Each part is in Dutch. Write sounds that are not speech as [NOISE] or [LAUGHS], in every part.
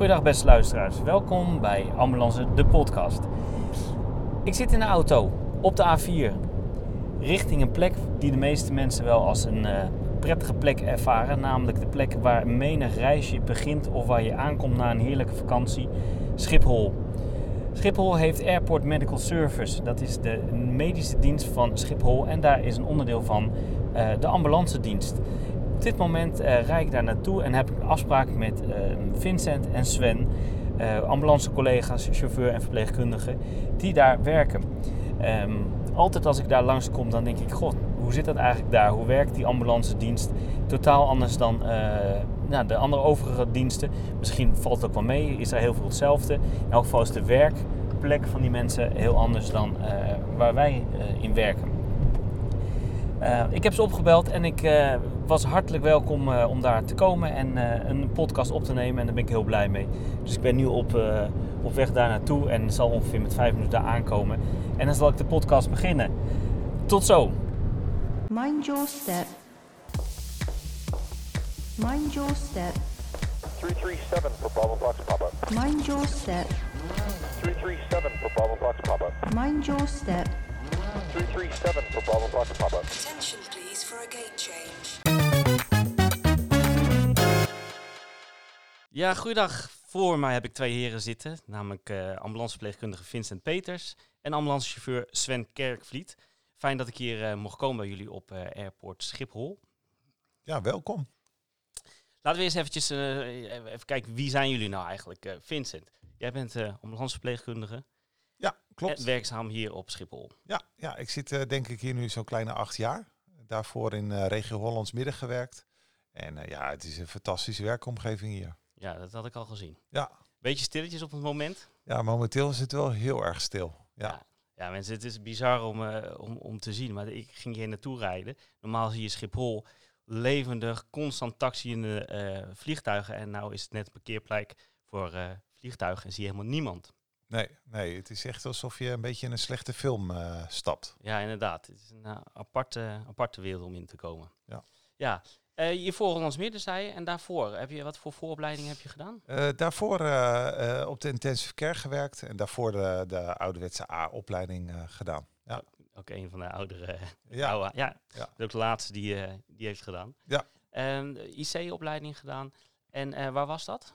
Goedendag beste luisteraars, welkom bij Ambulance de podcast. Ik zit in de auto op de A4 richting een plek die de meeste mensen wel als een uh, prettige plek ervaren, namelijk de plek waar menig reisje begint of waar je aankomt na een heerlijke vakantie, Schiphol. Schiphol heeft Airport Medical Service, dat is de medische dienst van Schiphol en daar is een onderdeel van uh, de ambulance dienst. Op dit moment uh, rijd ik daar naartoe en heb ik afspraak met uh, Vincent en Sven, uh, ambulancecollega's, chauffeur en verpleegkundigen, die daar werken. Um, altijd als ik daar langskom, dan denk ik, god, hoe zit dat eigenlijk daar? Hoe werkt die ambulance dienst? Totaal anders dan nou, de andere overige diensten. Misschien valt het ook wel mee, is er heel veel hetzelfde. In elk geval is de werkplek van die mensen heel anders dan waar wij in werken. Ik heb ze opgebeld en ik was hartelijk welkom uh, om daar te komen en een podcast op te nemen. En daar ben ik heel blij mee. Dus ik ben nu op, op weg daar naartoe en zal ongeveer met vijf minuten aankomen. En dan zal ik de podcast beginnen. Tot zo. Mind your step. Mind your step. 337 for Bravo Fox Papa. Mind your step. 337 for Bravo Fox Papa. Mind your step. 337 for Bravo Fox Papa. Attention please for a gate change. Ja, goeiedag. Voor mij heb ik twee heren zitten, namelijk uh, ambulanceverpleegkundige Vincent Peters en ambulancechauffeur Sven Kerkvliet. Fijn dat ik hier uh, mocht komen bij jullie op uh, Airport Schiphol. Ja, welkom. Laten we eens eventjes even kijken, wie zijn jullie nou eigenlijk? Vincent, jij bent ambulanceverpleegkundige. Ja, klopt. En werkzaam hier op Schiphol. Ja, ja ik zit denk ik hier nu zo'n kleine acht jaar. Daarvoor in regio Hollands Midden gewerkt. En ja, het is een fantastische werkomgeving hier. Ja, dat had ik al gezien. Ja. Beetje stilletjes op het moment? Ja, momenteel is het wel heel erg stil. Ja, ja, ja mensen, het is bizar om, om, om te zien. Maar ik ging hier naartoe rijden. Normaal zie je Schiphol levendig, constant taxiënde vliegtuigen. En nou is het net een parkeerplek voor vliegtuigen en zie je helemaal niemand. Nee, nee, het is echt alsof je een beetje in een slechte film uh, stapt. Ja, inderdaad. Het is een uh, aparte, aparte wereld om in te komen. Ja. Ja. Uh, je voor ons midden zei je, en daarvoor, heb je, wat voor vooropleiding heb je gedaan? daarvoor op de intensive care gewerkt en daarvoor de, de ouderwetse A-opleiding gedaan. Ja. Ook een van de oudere. Ja. Oude, ja. ja. Ook de laatste die, die heeft gedaan. Ja. IC-opleiding gedaan. En waar was dat?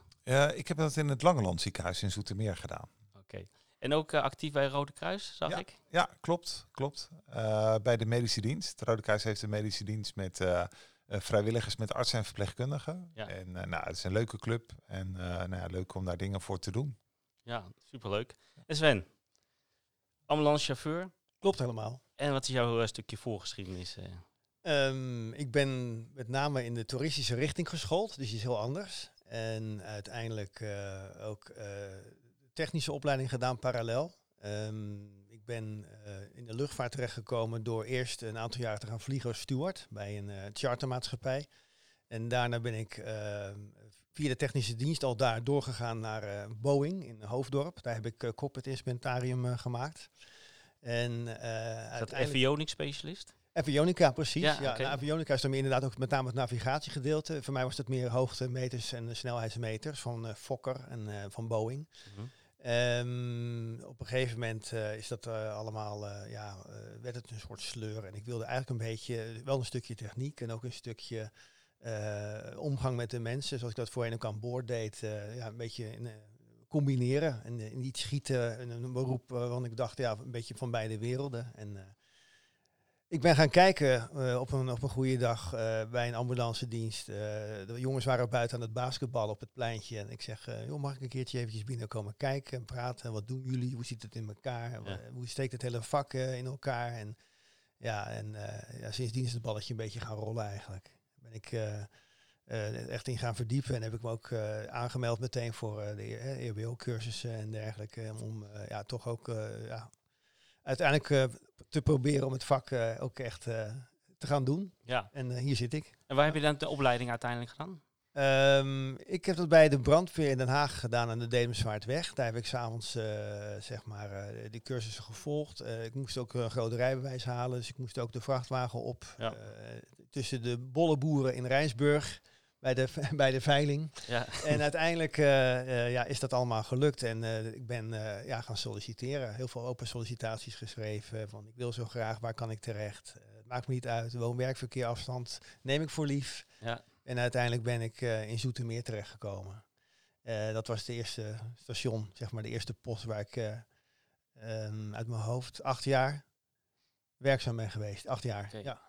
ik heb dat in het Langeland ziekenhuis in Zoetermeer gedaan. Oké. En ook uh, actief bij Rode Kruis, zag ja, ik? Ja, klopt. klopt. Uh, bij de medische dienst. Rode Kruis heeft een medische dienst met uh, vrijwilligers, met artsen en verpleegkundigen. Ja. En nou, het is een leuke club en nou ja, leuk om daar dingen voor te doen. Ja, superleuk. En Sven, ambulancechauffeur. Klopt helemaal. En wat is jouw stukje voorgeschiedenis? Um, ik ben met name in de toeristische richting geschoold, dus die is heel anders. En uiteindelijk ook technische opleiding gedaan parallel. Um, ik ben uh, in de luchtvaart terechtgekomen door eerst een aantal jaar te gaan vliegen als steward bij een uh, chartermaatschappij. En daarna ben ik uh, via de technische dienst al daar doorgegaan naar Boeing in Hoofddorp. Daar heb ik cockpit instrumentarium gemaakt. En, is dat avionics specialist? Avionica, precies. Ja, ja, okay. nou, avionica is dan inderdaad ook met name het navigatiegedeelte. Voor mij was het meer hoogtemeters en snelheidsmeters van uh, Fokker en uh, van Boeing. Mm -hmm. Um, op een gegeven moment uh, is dat uh, allemaal, uh, ja, werd het een soort sleur. En ik wilde eigenlijk een beetje, wel een stukje techniek en ook een stukje omgang met de mensen, zoals ik dat voorheen ook aan boord deed, ja, een beetje in, combineren en niet schieten. Een, een beroep want ik dacht, ja, een beetje van beide werelden. En ik ben gaan kijken uh, op, een, op een goede dag uh, bij een ambulance dienst. Uh, de jongens waren buiten aan het basketballen op het pleintje. En ik zeg, joh, mag ik een keertje eventjes binnenkomen kijken en praten? Wat doen jullie? Hoe zit het in elkaar? Ja. Hoe steekt het hele vak in elkaar? En, ja, en ja, sindsdien is het balletje een beetje gaan rollen eigenlijk. Ben ik echt in gaan verdiepen en heb ik me ook aangemeld meteen voor de EHBO-cursussen en dergelijke. om ja, toch ook ja, uiteindelijk te proberen om het vak uh, ook echt uh, te gaan doen. Ja. En hier zit ik. En waar heb je dan de opleiding uiteindelijk gedaan? Um, ik heb dat bij de brandweer in Den Haag gedaan aan de Demensvaartweg. Daar heb ik s'avonds zeg maar die cursussen gevolgd. ik moest ook een grote rijbewijs halen, dus ik moest ook de vrachtwagen op. Ja. tussen de bolle boeren in Rijnsburg bij de, [LAUGHS] bij de veiling. Ja. En uiteindelijk eh, eh, ja, is dat allemaal gelukt. En eh, ik ben ja, gaan solliciteren. Heel veel open sollicitaties geschreven. Van ik wil zo graag, waar kan ik terecht? Het maakt me niet uit. Woon-werkverkeer, afstand. Neem ik voor lief. Ja. En uiteindelijk ben ik in Zoetermeer terechtgekomen. Dat was het eerste station, zeg maar de eerste post waar ik eh, ehm, uit mijn hoofd acht jaar werkzaam ben geweest. Acht jaar, ja.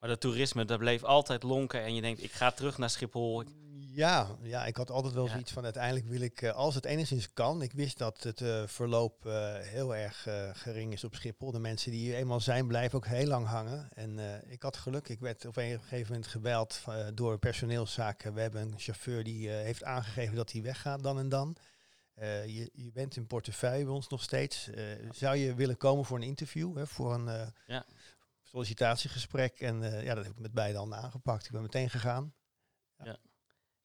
Maar dat toerisme, dat bleef altijd lonken. En je denkt, ik ga terug naar Schiphol. Ja, ja, ik had altijd wel Ja. zoiets van uiteindelijk wil ik, eh, als het enigszins kan, ik wist dat het eh, verloop eh, heel erg gering is op Schiphol. De mensen die hier eenmaal zijn, blijven ook heel lang hangen. En ik had geluk, ik werd op een gegeven moment gebeld door personeelszaken. We hebben een chauffeur die heeft aangegeven dat hij weggaat dan en dan. Je, je bent in portefeuille bij ons nog steeds. Zou je willen komen voor een interview, hè, voor een Ja. Sollicitatiegesprek? En eh, ja, dat heb ik met beide handen aangepakt. Ik ben meteen gegaan.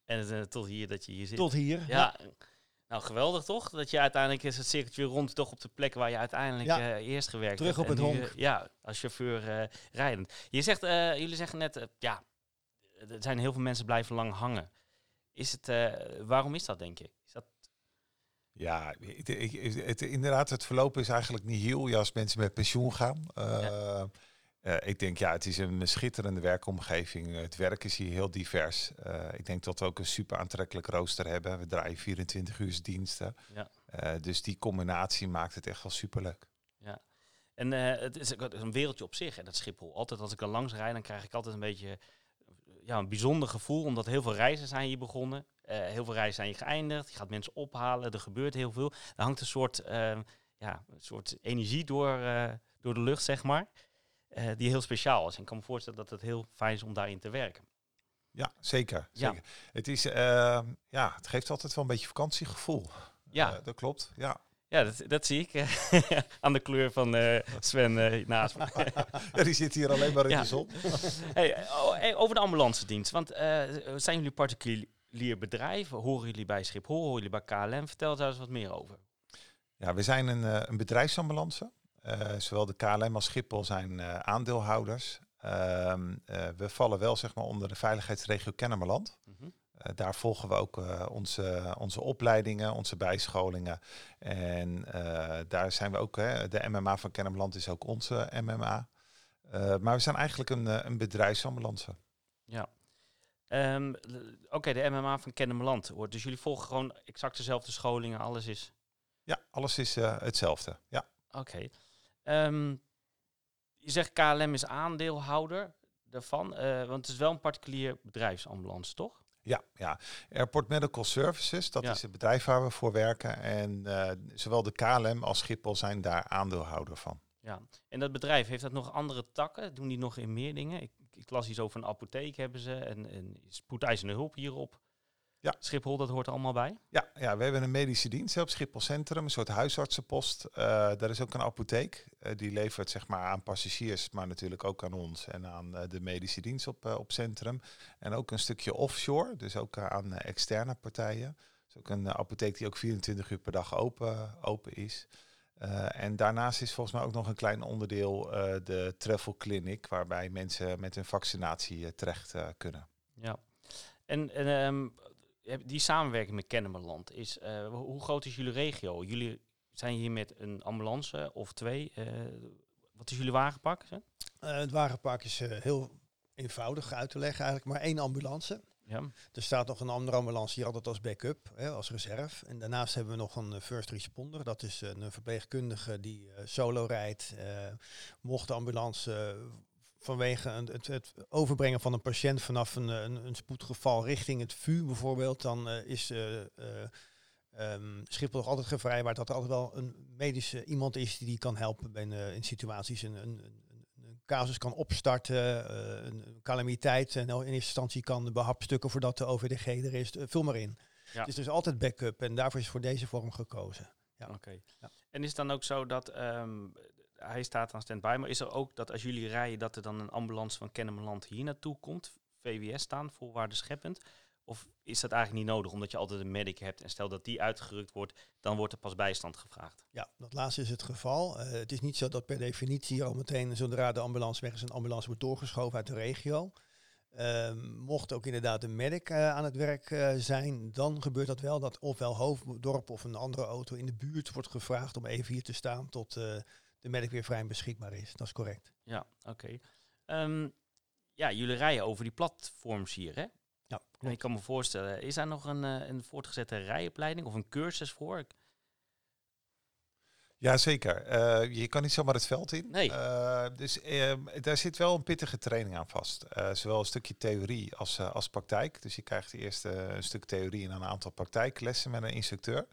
En eh, tot hier dat je hier zit. Tot hier. Ja, nou geweldig toch? Dat je uiteindelijk is het cirkeltje rond toch op de plek waar je uiteindelijk Ja. eh, eerst gewerkt Terug hebt. op En het nu, honk. ja, als chauffeur eh, rijdend. Je zegt, eh, jullie zeggen net, ja, er zijn heel veel mensen blijven lang hangen. Is het, eh, waarom is dat denk je? Is dat, Ja, het, ik- het, inderdaad, het verloop is eigenlijk niet heel ja, als mensen met pensioen gaan. Eh, eh, ik denk, ja, het is een schitterende werkomgeving. Het werk is hier heel divers. Eh, ik denk dat we ook een super aantrekkelijk rooster hebben. We draaien 24 uur diensten. Ja. Eh, dus die combinatie maakt het echt wel superleuk. en eh, het is een wereldje op zich, hè, dat Schiphol. Altijd als ik er langs rijd, dan krijg ik altijd een beetje eh, ja, een bijzonder gevoel. Omdat heel veel reizen zijn hier begonnen. Eh, heel veel reizen zijn hier geëindigd. Je gaat mensen ophalen, er gebeurt heel veel. Er hangt een soort, eh, ja, een soort energie door, eh, door de lucht, zeg maar. Eh, die heel speciaal is. En ik kan me voorstellen dat het heel fijn is om daarin te werken. Ja, zeker. Ja. zeker. Het, is, eh, ja, het geeft altijd wel een beetje vakantiegevoel. Ja. Eh, dat klopt. Ja. Ja, dat, dat zie ik [LAUGHS] aan de kleur van Sven naast me. [LAUGHS] ja, die zit hier alleen maar in Ja. de zon. [LAUGHS] Hey, oh, hey, over de ambulance dienst. Want zijn jullie particulier bedrijf? Horen jullie bij Schiphol? Horen jullie bij KLM? Vertel daar eens wat meer over. Ja, we zijn een, een bedrijfsambulance. Eh, zowel de KLM als Schiphol zijn eh, aandeelhouders. Ehm, eh, we vallen wel zeg maar, onder de veiligheidsregio Kennemerland. Mhm. Daar volgen we ook onze, onze opleidingen, onze bijscholingen. En daar zijn we ook, hè, de MMA van Kennemerland is ook onze MMA. Maar we zijn eigenlijk een, een bedrijfsambulance. Ja. Ehm, Oké, de MMA van Kennemerland. hoort. Dus jullie volgen gewoon exact dezelfde scholingen. Alles is... Ja, alles is hetzelfde. Ja. Oké. Ehm, je zegt KLM is aandeelhouder daarvan. eh, want het is wel een particulier bedrijfsambulance, toch? Ja, ja. Airport Medical Services, dat Ja. is het bedrijf waar we voor werken. En eh, zowel de KLM als Schiphol zijn daar aandeelhouder van. Ja. En dat bedrijf, heeft dat nog andere takken? Doen die nog in meer dingen? Ik, ik las iets over een apotheek hebben ze en, en spoedeisende hulp hierop. Ja. Schiphol, dat hoort er allemaal bij. Ja, ja, we hebben een medische dienst op Schiphol Centrum, een soort huisartsenpost. Eh daar is ook een apotheek. Eh, die levert zeg maar aan passagiers, maar natuurlijk ook aan ons en aan eh, de medische dienst op, op Centrum. En ook een stukje offshore, dus ook aan externe partijen. Dus ook een apotheek die ook 24 uur per dag open, open is. En daarnaast is volgens mij ook nog een klein onderdeel de travel clinic, waarbij mensen met een vaccinatie terecht kunnen. Ja. En, en ehm, die samenwerking met Kennemerland is, eh, ho- hoe groot is jullie regio? Jullie zijn hier met een ambulance of twee. eh, wat is jullie wagenpak? hè? Eh, het wagenpark is heel eenvoudig uit te leggen eigenlijk. Maar één ambulance. Ja. Er staat nog een andere ambulance hier altijd als backup, hè, als reserve. En daarnaast hebben we nog een first responder. Dat is een verpleegkundige die solo rijdt. Mocht de ambulance vanwege een, het, het overbrengen van een patiënt vanaf een, een, een spoedgeval richting het VU bijvoorbeeld, dan eh, is ehm, Schiphol nog altijd gevrijwaard dat er altijd wel een medische iemand is die die kan helpen bij, in situaties. Een, een, casus kan opstarten, een, calamiteit en in eerste instantie kan behapstukken voordat de OVDG er is. Vul maar in. Ja. Het is dus altijd backup en daarvoor is voor deze vorm gekozen. Ja. Oké. Ja. En is het dan ook zo dat ehm, hij staat aan standby, maar is er ook dat als jullie rijden dat er dan een ambulance van Kennemerland hier naartoe komt, VWS staan, voorwaarden scheppend? Of is dat eigenlijk niet nodig, omdat je altijd een medic hebt en stel dat die uitgerukt wordt, dan wordt er pas bijstand gevraagd? Ja, dat laatste is het geval. Eh, het is niet zo dat per definitie al meteen zodra de ambulance weg is, een ambulance wordt doorgeschoven uit de regio. Ehm, mocht ook inderdaad een medic eh, aan het werk eh, zijn, dan gebeurt dat wel dat ofwel Hoofddorp of een andere auto in de buurt wordt gevraagd om even hier te staan tot de medic weer vrij en beschikbaar is. Dat is correct. Ja, oké. Ehm, ja, jullie rijden over die platforms hier, hè? Ja, ik kan me voorstellen, is daar nog een, eh, een voortgezette rijopleiding of een cursus voor? Jazeker. Eh je kan niet zomaar het veld in. Nee. Eh, dus ehm, daar zit wel een pittige training aan vast. Eh, zowel een stukje theorie als, eh, als praktijk. Dus je krijgt eerst eh, een stuk theorie en een aantal praktijklessen met een instructeur.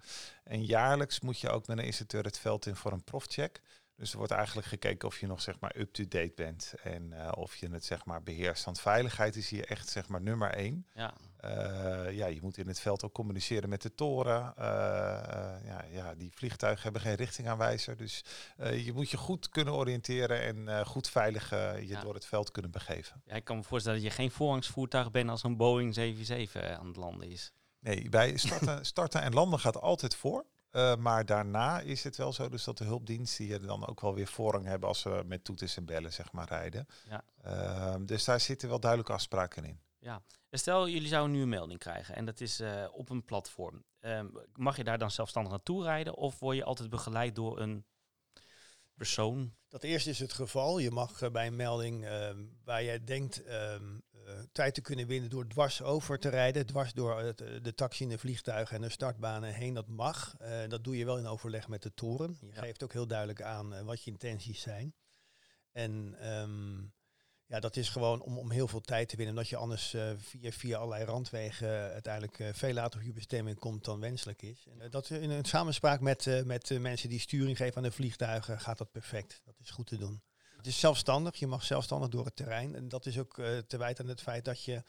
En jaarlijks moet je ook met een instructeur het veld in voor een profcheck. Dus er wordt eigenlijk gekeken of je nog zeg maar up-to-date bent en eh, of je het zeg maar beheerst. Want veiligheid is hier echt zeg maar nummer één. Ja, Eh, ja, je moet in het veld ook communiceren met de toren. Eh, ja, ja, die vliegtuigen hebben geen richtingaanwijzer. Dus je moet je goed kunnen oriënteren en goed veilig je Ja. door het veld kunnen begeven. ja, ik kan me voorstellen dat je geen voorrangsvoertuig bent als een Boeing 747 aan het landen is. Nee, bij starten, [LAUGHS] starten en landen gaat altijd voor. Eh, maar daarna is het wel zo dus dat de hulpdiensten hier dan ook wel weer voorrang hebben als we met toeters en bellen zeg maar rijden. Ja. Ehm, dus daar zitten wel duidelijke afspraken in. Ja. En Stel, jullie zouden nu een melding krijgen en dat is eh, op een platform. Ehm, mag je daar dan zelfstandig naartoe rijden of word je altijd begeleid door een persoon? Dat eerste is het geval. Je mag eh, bij een melding ehm, waar jij denkt tijd te kunnen winnen door dwars over te rijden, dwars door het, eh, de taxi en de vliegtuigen en de startbanen heen, dat mag. Eh, dat doe je wel in overleg met de toren. Je Ja. geeft ook heel duidelijk aan eh, wat je intenties zijn. En ehm, ja, dat is gewoon om, om heel veel tijd te winnen, omdat je anders eh, via, via allerlei randwegen eh, uiteindelijk eh, veel later op je bestemming komt dan wenselijk is. En eh, dat in een samenspraak met, eh, met mensen die sturing geven aan de vliegtuigen gaat dat perfect. Dat is goed te doen. Het is zelfstandig, je mag zelfstandig door het terrein. En dat is ook eh, te wijten aan het feit dat je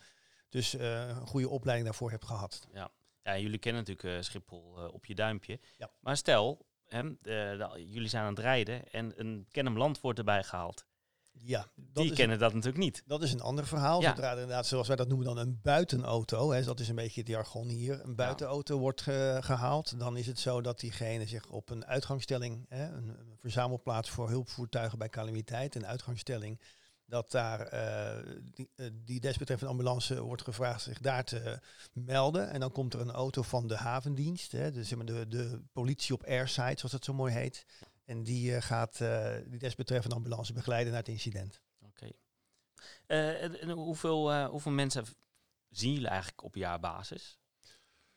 dus eh, een goede opleiding daarvoor hebt gehad. Ja, ja jullie kennen natuurlijk eh, Schiphol op je duimpje. Ja. Maar stel, hè, jullie zijn aan het rijden en een Kennem Land wordt erbij gehaald. Ja, dat Die kennen dat natuurlijk niet. Dat is een ander verhaal. Ja. Zodra er inderdaad, zoals wij dat noemen, dan een buitenauto. Hè, dat is een beetje het jargon hier. Een buitenauto wordt ge- gehaald. Dan is het zo dat diegene zich op een uitgangsstelling, hè, een, een verzamelplaats voor hulpvoertuigen bij calamiteit, een uitgangsstelling, dat daar eh, die, eh, die desbetreffende ambulance wordt gevraagd zich daar te melden. En dan komt er een auto van de havendienst, hè, dus zeg maar de, de politie op airside, zoals dat zo mooi heet. En die eh, gaat eh, die desbetreffende ambulance begeleiden naar het incident. Oké. Eh, en- en hoeveel, eh, hoeveel mensen zien jullie eigenlijk op jaarbasis?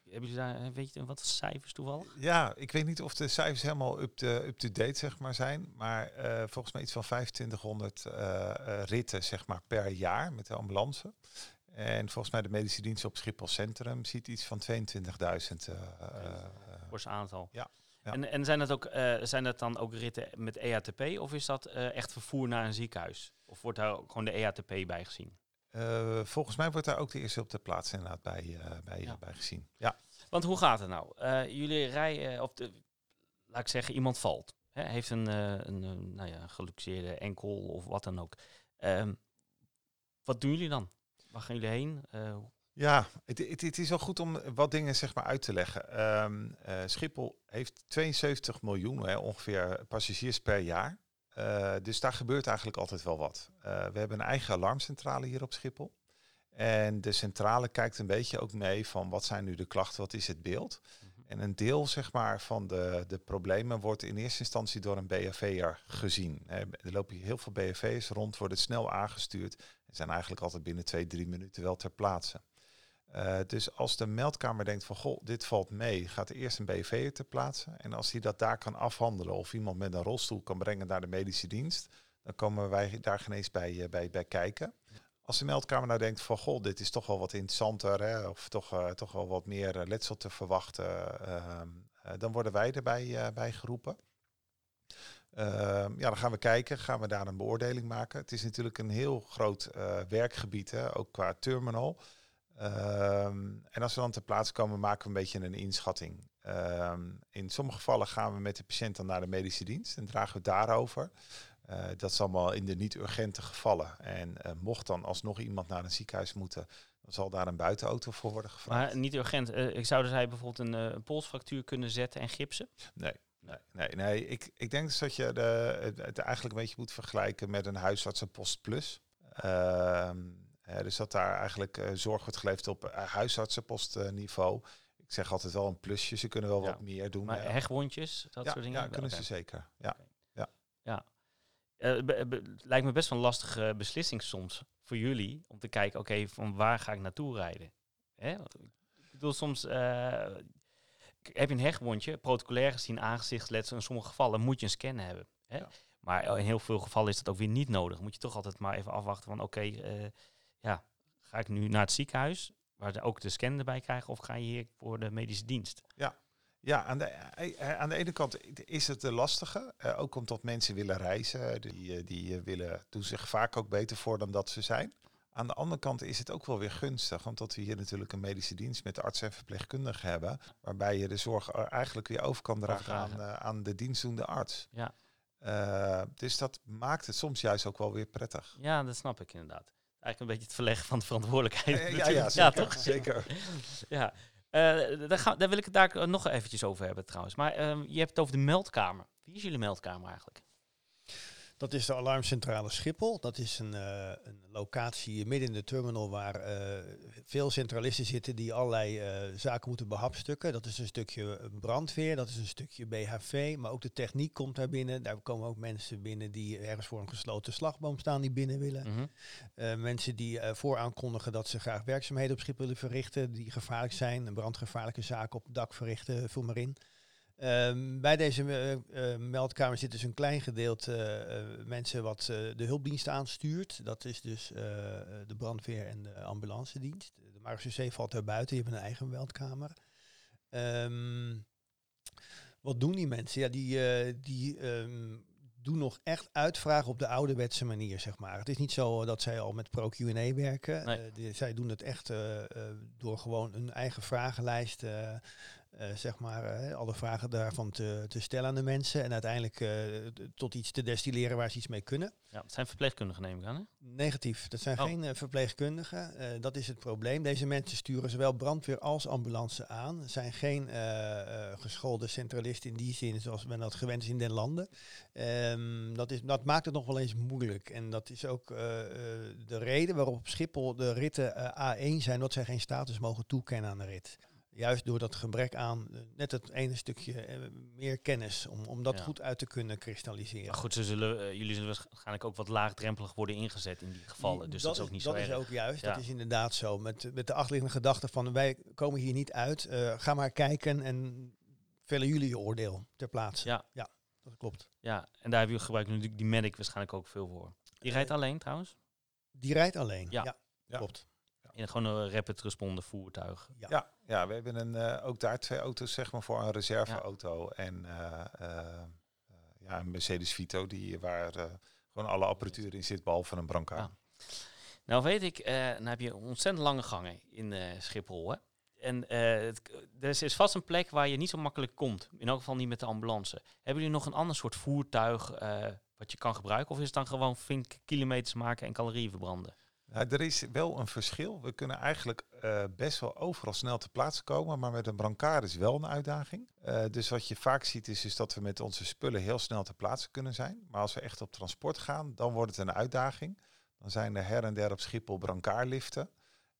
Hebben jullie daar, eh, weet je wat cijfers toevallig? Ja, ik weet niet of de cijfers helemaal up-to- up-to-date zeg maar, zijn. Maar eh, volgens mij iets van 2500 eh, eh, ritten zeg maar, per jaar met de ambulance. En volgens mij de medische dienst op Schiphol Centrum ziet iets van 22.000. eh, eh, eh, Fors aantal. Ja, ja. En, en zijn, dat ook, eh, zijn dat dan ook ritten met EATP of is dat eh, echt vervoer naar een ziekenhuis? Of wordt daar ook gewoon de EATP bij gezien? eh, volgens mij wordt daar ook de eerste op de plaats inderdaad bij, bij, Ja. bij gezien. Ja, Want hoe gaat het nou? Jullie rijden, of de, laat ik zeggen, iemand valt. Hè, heeft een, een, nou ja, geluxeerde enkel of wat dan ook. Ehm, wat doen jullie dan? Waar gaan jullie heen? Ja, het, het, het is wel goed om wat dingen zeg maar uit te leggen. Eh, Schiphol heeft 72 miljoen hè, ongeveer passagiers per jaar. Eh, dus daar gebeurt eigenlijk altijd wel wat. Eh, we hebben een eigen alarmcentrale hier op Schiphol. En de centrale kijkt een beetje ook mee van wat zijn nu de klachten, wat is het beeld. En een deel zeg maar, van de, de problemen wordt in eerste instantie door een BHV'er gezien. Er lopen heel veel BHV'ers rond, worden snel aangestuurd. En zijn eigenlijk altijd binnen twee, drie minuten wel ter plaatse. Eh, dus als de meldkamer denkt van, goh, dit valt mee, gaat er eerst een BV'er ter plaatse. En als hij dat daar kan afhandelen of iemand met een rolstoel kan brengen naar de medische dienst, dan komen wij daar geen eens bij, eh, bij, bij kijken. Als de meldkamer nou denkt van, goh, dit is toch wel wat interessanter, hè, of toch, eh, toch wel wat meer letsel te verwachten, ehm, eh, dan worden wij erbij bij geroepen. Ehm, ja, dan gaan we kijken, gaan we daar een beoordeling maken. Het is natuurlijk een heel groot werkgebied, hè, ook qua terminal. Ehm, en als we dan ter plaatse komen, maken we een beetje een inschatting. Ehm, in sommige gevallen gaan we met de patiënt dan naar de medische dienst en dragen we het daarover. Eh, dat is allemaal in de niet-urgente gevallen. En eh, mocht dan alsnog iemand naar een ziekenhuis moeten, dan zal daar een buitenauto voor worden gevraagd. maar niet urgent. Ik zou dus hij bijvoorbeeld een, eh, een polsfractuur kunnen zetten en gipsen. Nee, nee, nee. nee. Ik, ik denk dus dat je de, het, eigenlijk een beetje moet vergelijken met een huisartsenpost plus. Ehm, Eh, dus dat daar eigenlijk eh, zorg wordt geleverd op uh, huisartsenpostniveau. Ik zeg altijd wel een plusje, ze kunnen wel Ja. wat meer doen. Maar eh. hegwondjes, dat ja, soort dingen? ja, kunnen ze zeker. Ja. Eh, be- be- lijkt me best wel een lastige beslissing soms voor jullie om te kijken, oké, van waar ga ik naartoe rijden? Hè? Ik bedoel, soms eh, heb je een hegwondje, protocolair gezien aangezichtsletsel, in sommige gevallen moet je een scan hebben. Hè? Ja. Maar in heel veel gevallen is dat ook weer niet nodig. Moet je toch altijd maar even afwachten van, oké, eh, ja, ga ik nu naar het ziekenhuis, waar ze ook de scan erbij krijgen, of ga je hier voor de medische dienst? Ja, aan de, eh, aan de ene kant is het de lastige. eh, ook omdat mensen willen reizen. Die, eh, die eh, willen, doen zich vaak ook beter voor dan dat ze zijn. Aan de andere kant is het ook wel weer gunstig. Omdat we hier natuurlijk een medische dienst met artsen en verpleegkundigen hebben. Waarbij je de zorg eigenlijk weer over kan dragen aan, eh, aan de dienstdoende arts. Ja. Eh, dus dat maakt het soms juist ook wel weer prettig. Ja, dat snap ik inderdaad. Eigenlijk een beetje het verleggen van de verantwoordelijkheid. Ja, ja, zeker, toch? zeker. [LAUGHS] Ja, Eh, daar, gaan, daar wil ik het daar nog eventjes over hebben trouwens. Maar ehm, je hebt het over de meldkamer. Wie is jullie meldkamer eigenlijk? Dat is de alarmcentrale Schiphol. Dat is een, eh, een locatie midden in de terminal waar eh, veel centralisten zitten die allerlei eh, zaken moeten behapstukken. Dat is een stukje brandweer, dat is een stukje BHV, maar ook de techniek komt daar binnen. Daar komen ook mensen binnen die ergens voor een gesloten slagboom staan die binnen willen. Mhm. Mensen die vooraankondigen dat ze graag werkzaamheden op Schiphol willen verrichten, die gevaarlijk zijn, een brandgevaarlijke zaken op het dak verrichten, vul maar in. Ehm, bij deze eh, eh, meldkamer zit dus een klein gedeelte eh, mensen wat de hulpdienst aanstuurt. Dat is dus de brandweer en de ambulance dienst. De marechaussee valt daar buiten, die hebben een eigen meldkamer. Ehm, wat doen die mensen? Ja, die, die ehm, doen nog echt uitvragen op de ouderwetse manier, zeg maar. Het is niet zo dat zij al met pro-Q&A werken. Nee. Die- zij doen het echt door gewoon een eigen vragenlijst, eh, zeg maar, eh, alle vragen daarvan te, te stellen aan de mensen. En uiteindelijk eh, tot iets te destilleren waar ze iets mee kunnen. Ja, het zijn verpleegkundigen neem ik aan, hè? Negatief. Dat zijn Oh. geen verpleegkundigen. Dat is het probleem. Deze mensen sturen zowel brandweer als ambulance aan. Zijn geen geschoolde centralisten in die zin zoals men dat gewend is in den landen. Ehm, dat, is, dat maakt het nog wel eens moeilijk. En dat is ook de reden waarop op Schiphol de ritten eh, A1 zijn, dat zij geen status mogen toekennen aan de rit. Juist door dat gebrek aan eh, net het ene stukje eh, meer kennis om, om dat Ja. goed uit te kunnen kristalliseren. Maar goed, ze zullen, eh, jullie zullen waarschijnlijk ook wat laagdrempelig worden ingezet in die gevallen. Dus dat, is ook niet dat zo is erg. ook juist, Ja. dat is inderdaad zo. Met, met de achterliggende gedachte van wij komen hier niet uit. ga maar kijken en vellen jullie je oordeel ter plaatse. Ja. Dat klopt. Ja, en daar heb je natuurlijk die medic waarschijnlijk ook veel voor. Die rijdt alleen trouwens? Die rijdt alleen. Ja. Ja, Ja. klopt. In gewoon een rapid responder voertuig. Ja. Ja, ja, we hebben een, eh, ook daar twee auto's zeg maar, voor een reserveauto. En eh, eh, ja, een Mercedes Vito, die, waar eh, gewoon alle apparatuur in zit, behalve een brancard. Ja. Nou weet ik, eh dan heb je ontzettend lange gangen in eh, Schiphol. Hè? En eh, het, er is- vast een plek waar je niet zo makkelijk komt. In elk geval niet met de ambulance. Hebben jullie nog een ander soort voertuig eh, wat je kan gebruiken? Of is het dan gewoon flink kilometers maken en calorieën verbranden? Nou, er is wel een verschil. We kunnen eigenlijk eh, best wel overal snel te plaatse komen, maar met een brancard is wel een uitdaging. Eh, dus wat je vaak ziet is, is dat we met onze spullen heel snel te plaatsen kunnen zijn. Maar als we echt op transport gaan, dan wordt het een uitdaging. Dan zijn er her en der op Schiphol brancardliften.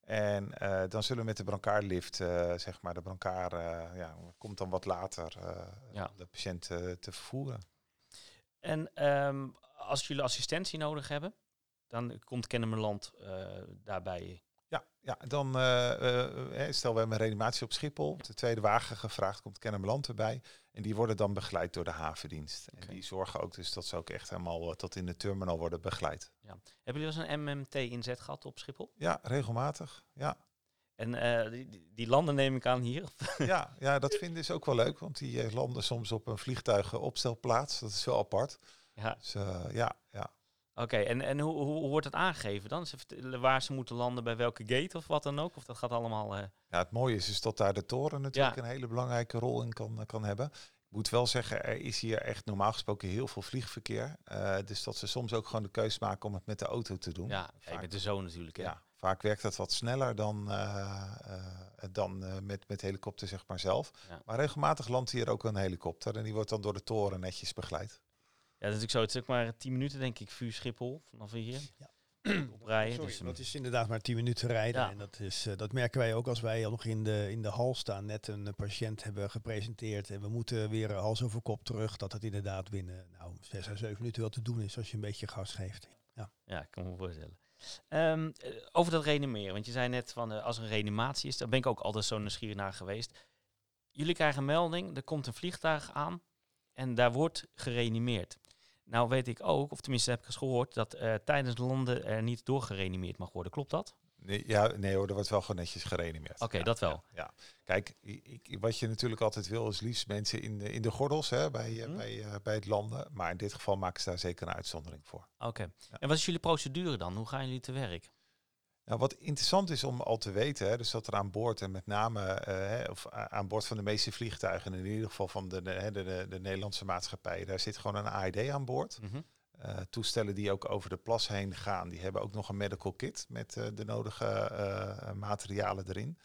En eh, dan zullen we met de brancardlift, zeg maar, de brancard ja, komt dan wat later Ja. de patiënt te vervoeren. En ehm, als jullie assistentie nodig hebben, dan komt Kennemerland eh, daarbij. Ja, ja dan eh, eh, stel we hebben een reanimatie op Schiphol. De tweede wagen gevraagd, komt Kennemerland erbij. En die worden dan begeleid door de havendienst. En die zorgen ook dus dat ze ook echt helemaal tot in de terminal worden begeleid. Hebben jullie wel eens een MMT-inzet gehad op Schiphol? Ja, regelmatig. Ja. En die, die- landen neem ik aan hier. [LAUGHS] ja, ja, dat vinden ze ook wel leuk. Want die landen soms op een vliegtuigenopstelplaats. Dat is wel apart. ja. Dus ja, ja. Oké, en, en hoe, hoe, wordt dat aangegeven dan? Ze waar ze moeten landen, bij welke gate of wat dan ook? Of dat gaat allemaal... eh, Ja, het mooie is, is dat daar de toren natuurlijk een hele belangrijke rol in kan, kan hebben. Ik moet wel zeggen, er is hier echt normaal gesproken heel veel vliegverkeer. Eh, dus dat ze soms ook gewoon de keus maken om het met de auto te doen. ja, vaak- met de zoon natuurlijk. hè? Ja, vaak werkt dat wat sneller dan, eh, eh, dan eh, met, met helikopter zeg maar zelf. Ja. Maar regelmatig landt hier ook een helikopter en die wordt dan door de toren netjes begeleid. Ja, dat is natuurlijk zo. Het is ook maar 10 minuten, denk ik, vuur Schiphol vanaf hier. Ja. [CLEARS THROAT] oprijden. Sorry, dus, dat is inderdaad maar 10 minuten rijden. Ja. En dat, is, eh, dat merken wij ook als wij al nog in de, in de hal staan. Net een eh, patiënt hebben gepresenteerd. En we moeten weer eh, hals over kop terug. Dat het inderdaad binnen nou, 6 à 7 minuten wel te doen is als je een beetje gas geeft. Ja, ik kan me voorstellen. Ehm, eh, over dat reanimeren, want je zei net van eh, als er een reanimatie is, daar ben ik ook altijd zo nieuwsgierig naar geweest. Jullie krijgen een melding, er komt een vliegtuig aan en daar wordt gereanimeerd. Nou weet ik ook, of tenminste heb ik eens gehoord, dat eh, tijdens landen er niet doorgereanimeerd mag worden. Klopt dat? Nee, ja, nee hoor, er wordt wel gewoon netjes gereanimeerd. Oké, Ja, dat wel. Ja, ja. Kijk, ik, wat je natuurlijk altijd wil is liefst mensen in de, in de gordels hè, bij, eh, Mhm. bij, eh, bij het landen. Maar in dit geval maken ze daar zeker een uitzondering voor. Oké. En wat is jullie procedure dan? Hoe gaan jullie te werk? Nou, wat interessant is om al te weten, hè, dus dat er aan boord en met name eh, of aan boord van de meeste vliegtuigen, in ieder geval van de, de, de, de, de Nederlandse maatschappij, daar zit gewoon een AED aan boord. Mhm. Eh, toestellen die ook over de plas heen gaan, die hebben ook nog een medical kit met eh, de nodige materialen erin.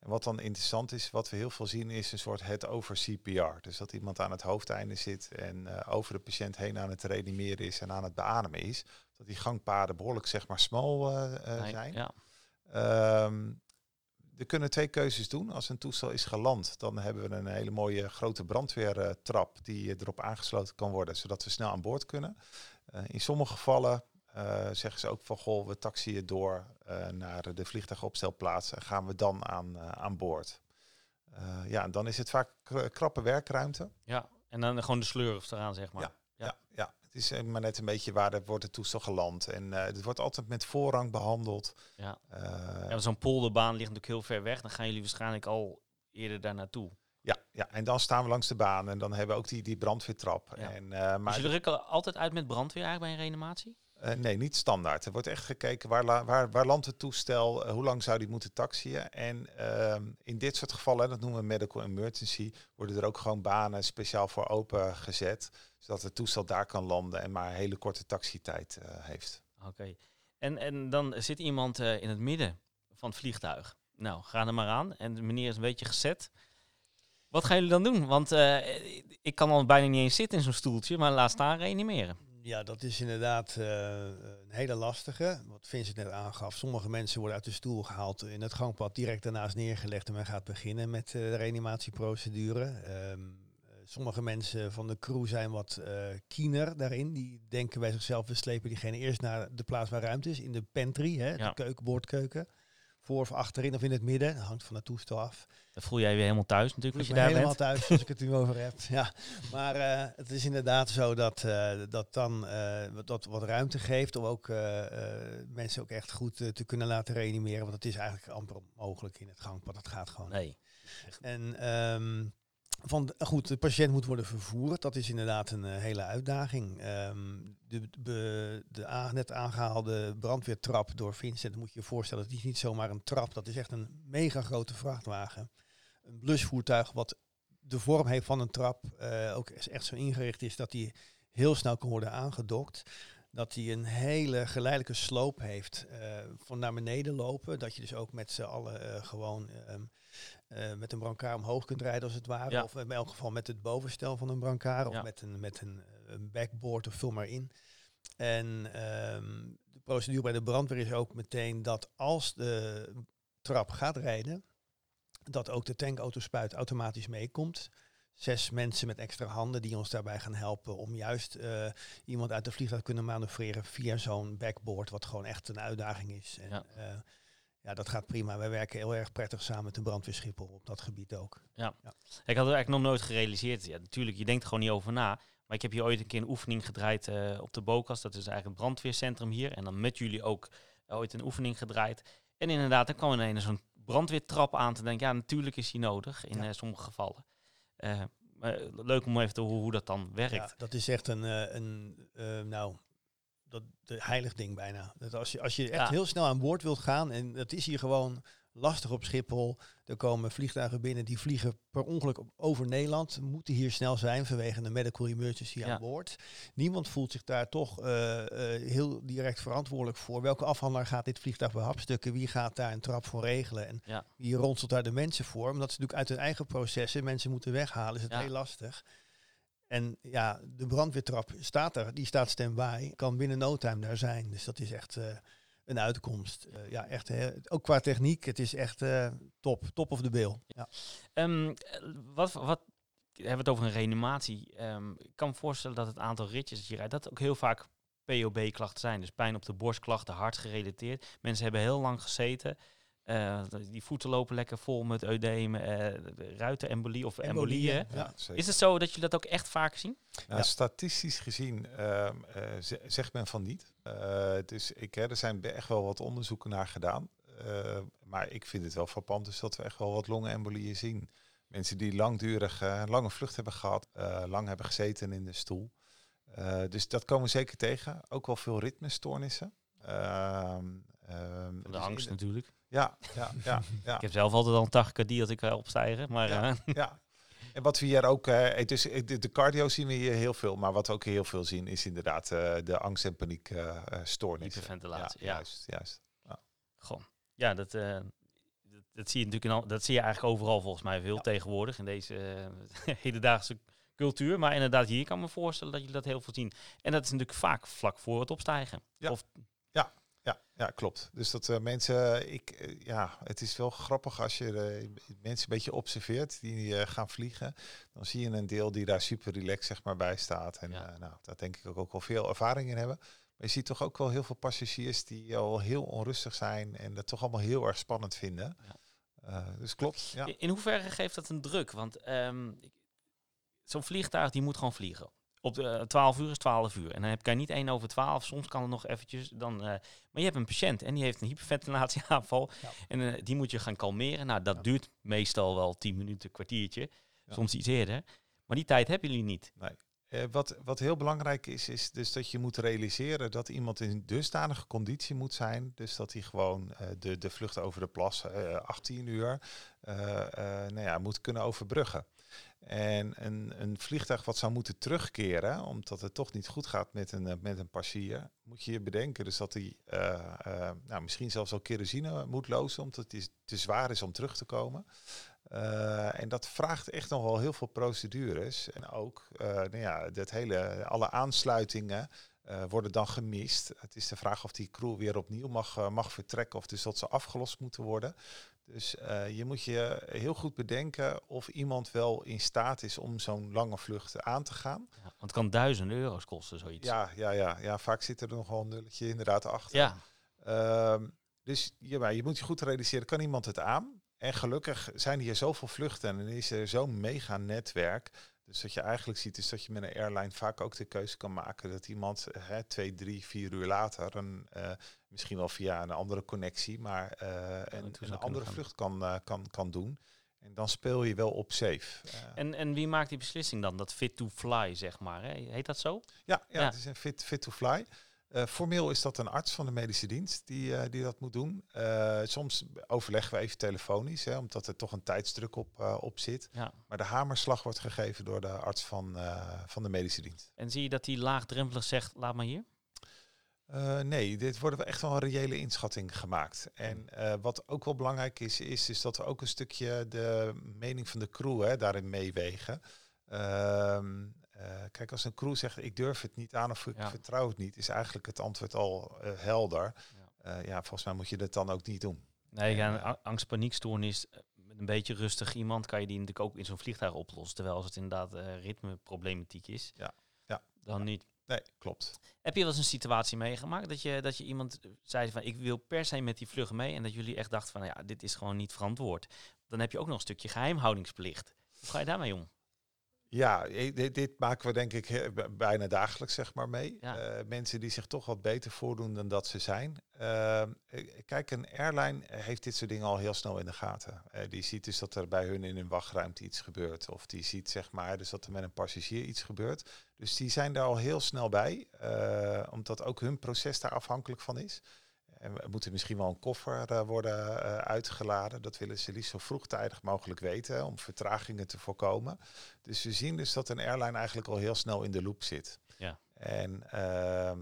En wat dan interessant is, wat we heel veel zien, is een soort head over CPR. Dus dat iemand aan het hoofdeinde zit en over de patiënt heen aan het reanimeren is en aan het beademen is. Dat die gangpaden behoorlijk zeg maar smal eh, eh, Nee, zijn. Ja. Ehm, er kunnen twee keuzes doen. Als een toestel is geland, dan hebben we een hele mooie grote brandweertrap die erop aangesloten kan worden, zodat we snel aan boord kunnen. Eh, in sommige gevallen zeggen ze ook van goh, we taxiën door naar de vliegtuigopstelplaats en gaan we dan aan, aan boord. Ja, dan is het vaak kra- krappe werkruimte. ja. En dan gewoon de sleur eraan, zeg maar. Ja. Ja, ja. Het is eh, maar net een beetje waar er wordt het toestel geland. En eh, het wordt altijd met voorrang behandeld. Ja. Eh, Ja, Zo'n polderbaan ligt natuurlijk heel ver weg. Dan gaan jullie waarschijnlijk al eerder daar naartoe. Ja, ja, en dan staan we langs de baan en dan hebben we ook die, die brandweertrap. Ja. En, eh, maar dus jullie rukken altijd uit met brandweer eigenlijk bij een reanimatie? Eh, nee, niet standaard. Er wordt echt gekeken waar, la- waar, waar landt het toestel, eh, hoe lang zou die moeten taxiën. En ehm, in dit soort gevallen, dat noemen we medical emergency, worden er ook gewoon banen speciaal voor open gezet. Zodat het toestel daar kan landen en maar een hele korte taxietijd eh, heeft. Oké. En, en dan zit iemand in het midden van het vliegtuig. Nou, ga er maar aan. En de meneer is een beetje gezet. Wat gaan jullie dan doen? Want ik kan al bijna niet eens zitten in zo'n stoeltje, maar laat staan reanimeren. Ja, dat is inderdaad eh, een hele lastige. Wat Vincent net aangaf. Sommige mensen worden uit de stoel gehaald, in het gangpad direct daarnaast neergelegd en men gaat beginnen met eh, de reanimatieprocedure. Ehm, eh, sommige mensen van de crew zijn wat eh kiener daarin. Die denken bij zichzelf, we slepen diegene eerst naar de plaats waar ruimte is, in de pantry, hè, Ja. de keuken, boordkeuken. Voor of achterin of in het midden, dat hangt van het toestel af. Dan voel jij je weer helemaal thuis natuurlijk als je daar helemaal bent. thuis als ik het nu over heb. [LAUGHS] Ja, maar eh, het is inderdaad zo dat eh, dat dan wat- dat wat ruimte geeft om ook mensen ook echt goed te kunnen laten reanimeren. Want het is eigenlijk amper onmogelijk in het gangpad. Dat gaat gewoon. Nee. En ehm, van, goed, de patiënt moet worden vervoerd. Dat is inderdaad een eh, hele uitdaging. Ehm, de de, net aangehaalde brandweertrap door Vincent, moet je je voorstellen, het is niet zomaar een trap. Dat is echt een mega grote vrachtwagen. Een blusvoertuig wat de vorm heeft van een trap. eh, ook echt zo ingericht is dat die heel snel kan worden aangedokt. Dat hij een hele geleidelijke sloop heeft eh, van naar beneden lopen. Dat je dus ook met z'n allen gewoon ehm, eh, met een brancard omhoog kunt rijden als het ware. Ja. Of in elk geval met het bovenstel van een brancard. Of Ja. met een, met een, eh, een backboard of vul maar in. En ehm, de procedure bij de brandweer is ook meteen dat als de trap gaat rijden, dat ook de tankautospuit automatisch meekomt. Zes mensen met extra handen die ons daarbij gaan helpen om juist eh, iemand uit de vliegtuig te kunnen manoeuvreren via zo'n backboard, wat gewoon echt een uitdaging is. En, Ja. ja. Ja, dat gaat prima. Wij werken heel erg prettig samen met de brandweer Schiphol op dat gebied ook. Ik had het eigenlijk nog nooit gerealiseerd. Ja, natuurlijk, je denkt er gewoon niet over na. Maar ik heb hier ooit een keer een oefening gedraaid eh, op de Bokas. Dat is eigenlijk het brandweercentrum hier. En dan met jullie ook eh, ooit een oefening gedraaid. En inderdaad, dan kwam ineens zo'n brandweertrap aan te denken. Ja, natuurlijk is die nodig in Ja. eh, sommige gevallen. Leuk om even te horen hoe dat dan werkt. Ja, dat is echt een, een nou, dat de heilig ding bijna. Dat als je, als je echt Ja. heel snel aan boord wilt gaan, en dat is hier gewoon lastig op Schiphol. Er komen vliegtuigen binnen die vliegen per ongeluk over Nederland, moeten hier snel zijn vanwege een medical emergency Ja. aan boord. Niemand voelt zich daar toch eh, eh, heel direct verantwoordelijk voor. Welke afhandelaar gaat dit vliegtuig behapstukken? Wie gaat daar een trap voor regelen? En Ja. wie ronselt daar de mensen voor? Omdat ze natuurlijk uit hun eigen processen mensen moeten weghalen, is het Ja. heel lastig. En ja, de brandweertrap staat er, die staat stand-by, kan binnen no time daar zijn. Dus dat is echt, eh, een uitkomst. Eh, ja, echt, ook qua techniek, het is echt eh, top, top of the bill. Ja. Ehm, eh, wat, wat we hebben het over een reanimatie. Ehm, ik kan me voorstellen dat het aantal ritjes dat je rijdt, dat ook heel vaak POB-klachten zijn. Dus pijn op de borstklachten, hart gerelateerd. Mensen hebben heel lang gezeten. Eh, die voeten lopen lekker vol met eudemen, eh ruitenembolie of embolieën. Embolieën, Ja, zeker. Is het zo dat jullie dat ook echt vaak zien? Nou, Ja. Statistisch gezien ehm, eh, ze- zegt men van niet. Eh, dus ik, hè, er zijn echt wel wat onderzoeken naar gedaan. Eh, maar ik vind het wel frappant dus dat we echt wel wat longenembolieën zien. Mensen die langdurig eh, lange vlucht hebben gehad, eh, lang hebben gezeten in de stoel. Eh, dus dat komen we zeker tegen. Ook wel veel ritmestoornissen. Ehm, ehm, De dus angst in- natuurlijk. Ja, ja, ja. ja. Ik heb zelf altijd al een tachycardie als ik ga opstijgen. Maar Ja. eh, Ja. En wat we hier ook, eh, dus de, cardio zien we hier heel veel, maar wat we ook heel veel zien is inderdaad eh, de angst- en paniek eh, stoornissen. Hyperventilatie, ja. Juist, juist. Goh. Ja, dat, dat, dat zie je natuurlijk in al, dat zie je eigenlijk overal volgens mij veel Ja. tegenwoordig in deze [LAUGHS] hedendaagse cultuur. Maar inderdaad, hier kan ik me voorstellen dat jullie dat heel veel zien. En dat is natuurlijk vaak vlak voor het opstijgen. Ja. Of, Ja, ja, klopt. Dus dat eh, mensen, ik, eh, ja, het is wel grappig als je eh, mensen een beetje observeert die eh, gaan vliegen. Dan zie je een deel die daar super relaxed zeg maar bij staat. En Ja. eh, nou, daar denk ik ook, ook wel veel ervaring in hebben. Maar je ziet toch ook wel heel veel passagiers die al heel onrustig zijn en dat toch allemaal heel erg spannend vinden. Ja. Eh, dus klopt. Ja. in, hoeverre geeft dat een druk? Want ehm, zo'n vliegtuig die moet gewoon vliegen. Op de eh, 12 uur is 12 uur. En dan heb je niet 1 over 12. Soms kan het nog eventjes. Dan, eh, maar je hebt een patiënt en die heeft een hyperventilatieaanval. Ja. En eh, die moet je gaan kalmeren. Nou, dat Ja. duurt meestal wel 10 minuten, kwartiertje. Ja. Soms iets eerder. Maar die tijd hebben jullie niet. Eh, wat, wat heel belangrijk is, is dus dat je moet realiseren dat iemand in dusdanige conditie moet zijn. Dus dat hij gewoon eh, de, de vlucht over de plas, eh 18 uur, eh, eh, nou ja, moet kunnen overbruggen. En een, een vliegtuig wat zou moeten terugkeren, omdat het toch niet goed gaat met een, eh, met een passagier, moet je je bedenken dus dat hij eh, eh, nou, misschien zelfs al kerosine moet lozen, omdat het te zwaar is om terug te komen. En dat vraagt echt nog wel heel veel procedures. En ook, nou ja, dat hele, alle aansluitingen worden dan gemist. Het is de vraag of die crew weer opnieuw mag, mag vertrekken of dus dat ze afgelost moeten worden. Dus eh, je moet je heel goed bedenken of iemand wel in staat is om zo'n lange vlucht aan te gaan. Ja, want het kan duizenden euro's kosten, zoiets. Ja, ja, ja, ja, vaak zit er nog wel een nulletje inderdaad achter. ja. Ehm, dus ja, maar je moet je goed realiseren, kan iemand het aan? En gelukkig zijn hier zoveel vluchten en is er zo'n mega netwerk. Dus wat je eigenlijk ziet is dat je met een airline vaak ook de keuze kan maken dat iemand hè, twee, drie, vier uur later, een, eh, misschien wel via een andere connectie, maar eh, een, een andere gaan. vlucht kan, eh, kan, kan doen. En dan speel je wel op safe. Eh, En, en wie maakt die beslissing dan? Dat fit to fly, zeg maar. Hè? Heet dat zo? Ja, ja, Ja. het is een fit, fit to fly. Formeel is dat een arts van de medische dienst die, die dat moet doen. Soms overleggen we even telefonisch, hè, omdat er toch een tijdsdruk op, op zit. Ja. Maar de hamerslag wordt gegeven door de arts van, van de medische dienst. En zie je dat die laagdrempelig zegt, laat maar hier? Eh, nee, dit worden we echt wel een reële inschatting gemaakt. En eh, wat ook wel belangrijk is, is, is dat we ook een stukje de mening van de crew hè, daarin meewegen. Ehm, eh, kijk, als een crew zegt ik durf het niet aan of ik Ja. vertrouw het niet, is eigenlijk het antwoord al helder. Ja. Ja. volgens mij moet je dat dan ook niet doen. Nee, ja, een a- angst-paniekstoornis. eh, Met een beetje rustig iemand kan je die natuurlijk ook in zo'n vliegtuig oplossen. Terwijl als het inderdaad ritmeproblematiek is, Ja, ja, dan niet. Nee, klopt. Heb je wel eens een situatie meegemaakt dat je, dat je iemand eh, zei van ik wil per se met die vlug mee en dat jullie echt dachten van ja, dit is gewoon niet verantwoord. Dan heb je ook nog een stukje geheimhoudingsplicht. Hoe ga je daarmee om? Ja, dit, dit maken we denk ik bijna dagelijks zeg maar mee. Ja. Eh, mensen die zich toch wat beter voordoen dan dat ze zijn. Ehm, eh, kijk, een airline heeft dit soort dingen al heel snel in de gaten. Eh, die ziet dus dat er bij hun in hun wachtruimte iets gebeurt. Of die ziet zeg maar dus dat er met een passagier iets gebeurt. Dus die zijn daar al heel snel bij. eh, omdat ook hun proces daar afhankelijk van is. En we moeten misschien wel een koffer eh, worden eh, uitgeladen. Dat willen ze liefst zo vroegtijdig mogelijk weten, om vertragingen te voorkomen. Dus we zien dus dat een airline eigenlijk al heel snel in de loop zit. Ja. En ehm,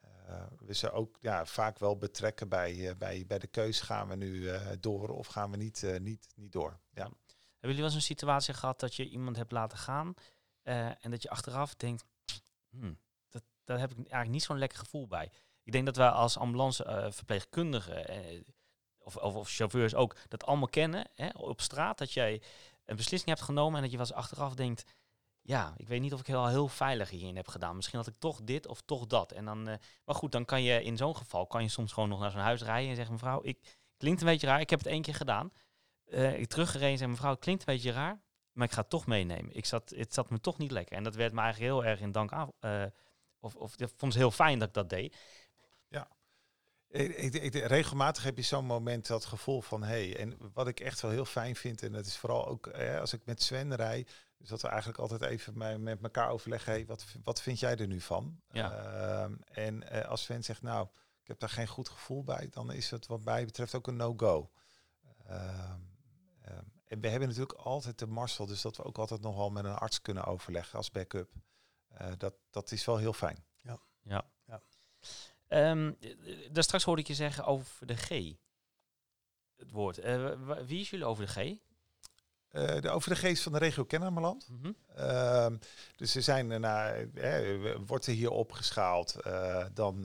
eh, we ze ook ja, vaak wel betrekken bij, bij, bij de keus, gaan we nu door of gaan we niet, niet, niet door. Ja. Hebben jullie wel eens een situatie gehad dat je iemand hebt laten gaan en dat je achteraf denkt, hmm, dat, daar heb ik eigenlijk niet zo'n lekker gevoel bij. Ik denk dat wij als ambulanceverpleegkundigen eh, of, of, of chauffeurs ook dat allemaal kennen hè, op straat. Dat jij een beslissing hebt genomen en dat je wel achteraf denkt... Ja, ik weet niet of ik heel, heel veilig hierin heb gedaan. Misschien had ik toch dit of toch dat. En dan, eh, maar goed, dan kan je in zo'n geval kan je soms gewoon nog naar zo'n huis rijden en zeggen: mevrouw, ik klinkt een beetje raar. Ik heb het één keer gedaan. Eh, ik teruggereden en zei: mevrouw, het klinkt een beetje raar, maar ik ga het toch meenemen. Ik zat, het zat me toch niet lekker. En dat werd me eigenlijk heel erg in dank aan. eh, of, of ik vond het heel fijn dat ik dat deed. Ik, ik, ik- regelmatig heb je zo'n moment dat gevoel van hey, en wat ik echt wel heel fijn vind, en dat is vooral ook eh, als ik met Sven rij, dus dat we eigenlijk altijd even me- met elkaar overleggen, hey, wat, wat vind jij er nu van? Ja. Ehm, en eh, als Sven zegt, nou, ik heb daar geen goed gevoel bij, dan is het wat mij betreft ook een no-go. Ehm, ehm, en we hebben natuurlijk altijd de Marcel, dus dat we ook altijd nog wel met een arts kunnen overleggen als backup. Eh, dat, dat is wel heel fijn. Ja. Ja. Ehm, eh, daar straks hoorde ik je zeggen over de G. Het woord. Eh, wie is jullie over de G? Eh, de, over de geest van de regio Kennemerland. Mhm. Ehm, dus er zijn er naar, eh, wordt er hier opgeschaald, dan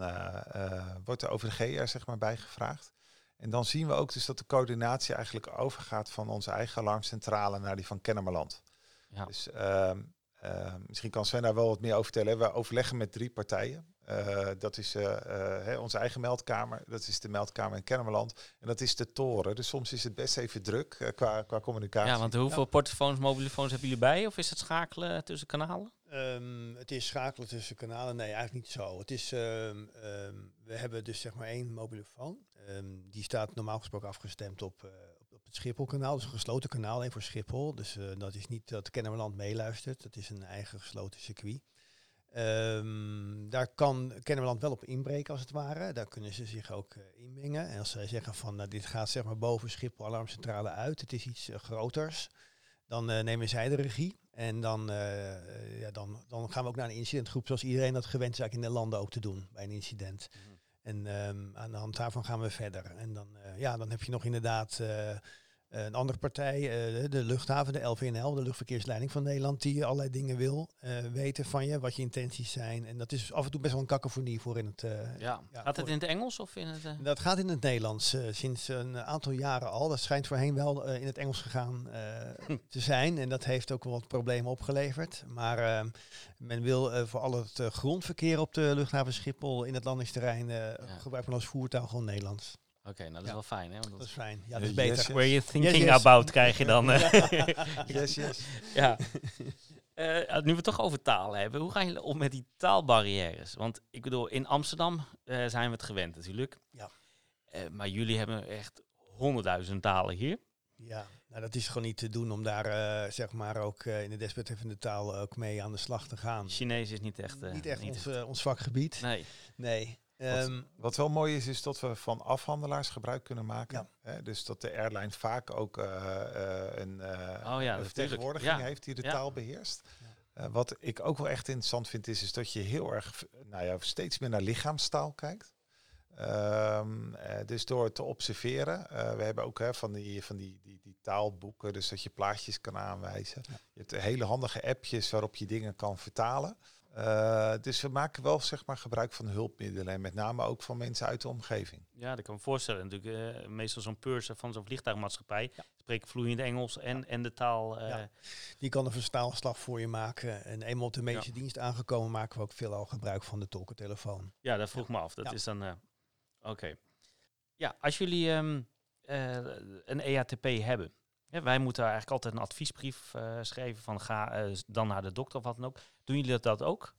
wordt er over de GR zeg maar bijgevraagd. En dan zien we ook dus dat de coördinatie eigenlijk overgaat van onze eigen alarmcentrale naar die van Kennemerland. Ja. Dus ehm, ehm, misschien kan Sven daar wel wat meer over vertellen. We overleggen met drie partijen. Eh, dat is eh, eh, hè, onze eigen meldkamer, dat is de meldkamer in Kennemerland en dat is de toren. Dus soms is het best even druk qua, qua communicatie. Ja, want hoeveel portofoons, mobielefoons hebben jullie bij? Of is het schakelen tussen kanalen? Ehm, het is schakelen tussen kanalen. Nee, eigenlijk niet zo. Het is, ehm, ehm, we hebben dus zeg maar één mobielefoon. Ehm, die staat normaal gesproken afgestemd op, eh, op, het Schipholkanaal. Dus een gesloten kanaal, één voor Schiphol. Dus eh, dat is niet dat Kennemerland meeluistert. Dat is een eigen gesloten circuit. Ehm, daar kan Kennemerland wel op inbreken als het ware. Daar kunnen ze zich ook eh, inmengen. En als zij zeggen van nou, dit gaat zeg maar boven Schiphol alarmcentrale uit. Het is iets eh, groters. Dan eh, nemen zij de regie. En dan, ja, dan, dan gaan we ook naar een incidentgroep, zoals iedereen dat gewend is eigenlijk in de landen ook te doen bij een incident. En ehm, aan de hand daarvan gaan we verder. En dan, ja, dan heb je nog inderdaad een andere partij, eh, de, luchthaven, de LVNL, de luchtverkeersleiding van Nederland, die allerlei dingen wil eh, weten van je, wat je intenties zijn. En dat is af en toe best wel een kakkefonie voor in het, eh, Ja. Ja, Gaat het in het Engels of in het... dat gaat in het Nederlands sinds een aantal jaren al. Dat schijnt voorheen wel in het Engels gegaan eh, te zijn. En dat heeft ook wel wat problemen opgeleverd. Maar men wil voor al het grondverkeer op de luchthaven Schiphol in het landingsterrein gebruikt men als voertaal gewoon Nederlands. Oké, nou dat is Ja. wel fijn, hè? Want Dat dat is fijn. Ja, dat is yes, beter. yes. Where you thinking Yes, yes. about krijg je dan. [LAUGHS] eh. [LAUGHS] Yes, yes. ja. Eh, nu we het toch over taal hebben, hoe gaan jullie om met die taalbarrières? Want ik bedoel, in Amsterdam eh, zijn we het gewend natuurlijk. Ja. Eh, maar jullie hebben echt honderdduizend talen hier. Ja, nou, dat is gewoon niet te doen om daar eh, zeg maar ook eh, in de desbetreffende taal ook mee aan de slag te gaan. Chinees is niet echt... eh, niet echt ons, eh, ons vakgebied. Nee. Nee. Wat, Ehm, wat wel mooi is, is dat we van afhandelaars gebruik kunnen maken. Ja. Hè, dus dat de airline vaak ook eh, eh, een, Oh ja, een vertegenwoordiging Ja. heeft die de taal beheerst. Eh, wat ik ook wel echt interessant vind, is, is dat je heel erg, nou ja, steeds meer naar lichaamstaal kijkt. Ehm, eh, dus door te observeren, we hebben ook hè, van, die, van die, die, die taalboeken, dus dat je plaatjes kan aanwijzen. Je hebt hele handige appjes waarop je dingen kan vertalen. Eh, dus we maken wel zeg maar, gebruik van hulpmiddelen en met name ook van mensen uit de omgeving. Ja, dat kan me voorstellen. Natuurlijk, eh, meestal zo'n purser van zo'n vliegtuigmaatschappij spreekt vloeiend Engels en, en de taal. eh, Ja. Die kan een verstaalslag voor je maken. En eenmaal op de medische dienst aangekomen maken we ook veelal gebruik van de tolkentelefoon. Ja, dat vroeg me af. Dat Ja. is dan. Oké. Ja, als jullie ehm, eh, een EATP hebben. Wij moeten eigenlijk altijd een adviesbrief schrijven van ga dan naar de dokter of wat dan ook. Doen jullie dat, dat ook?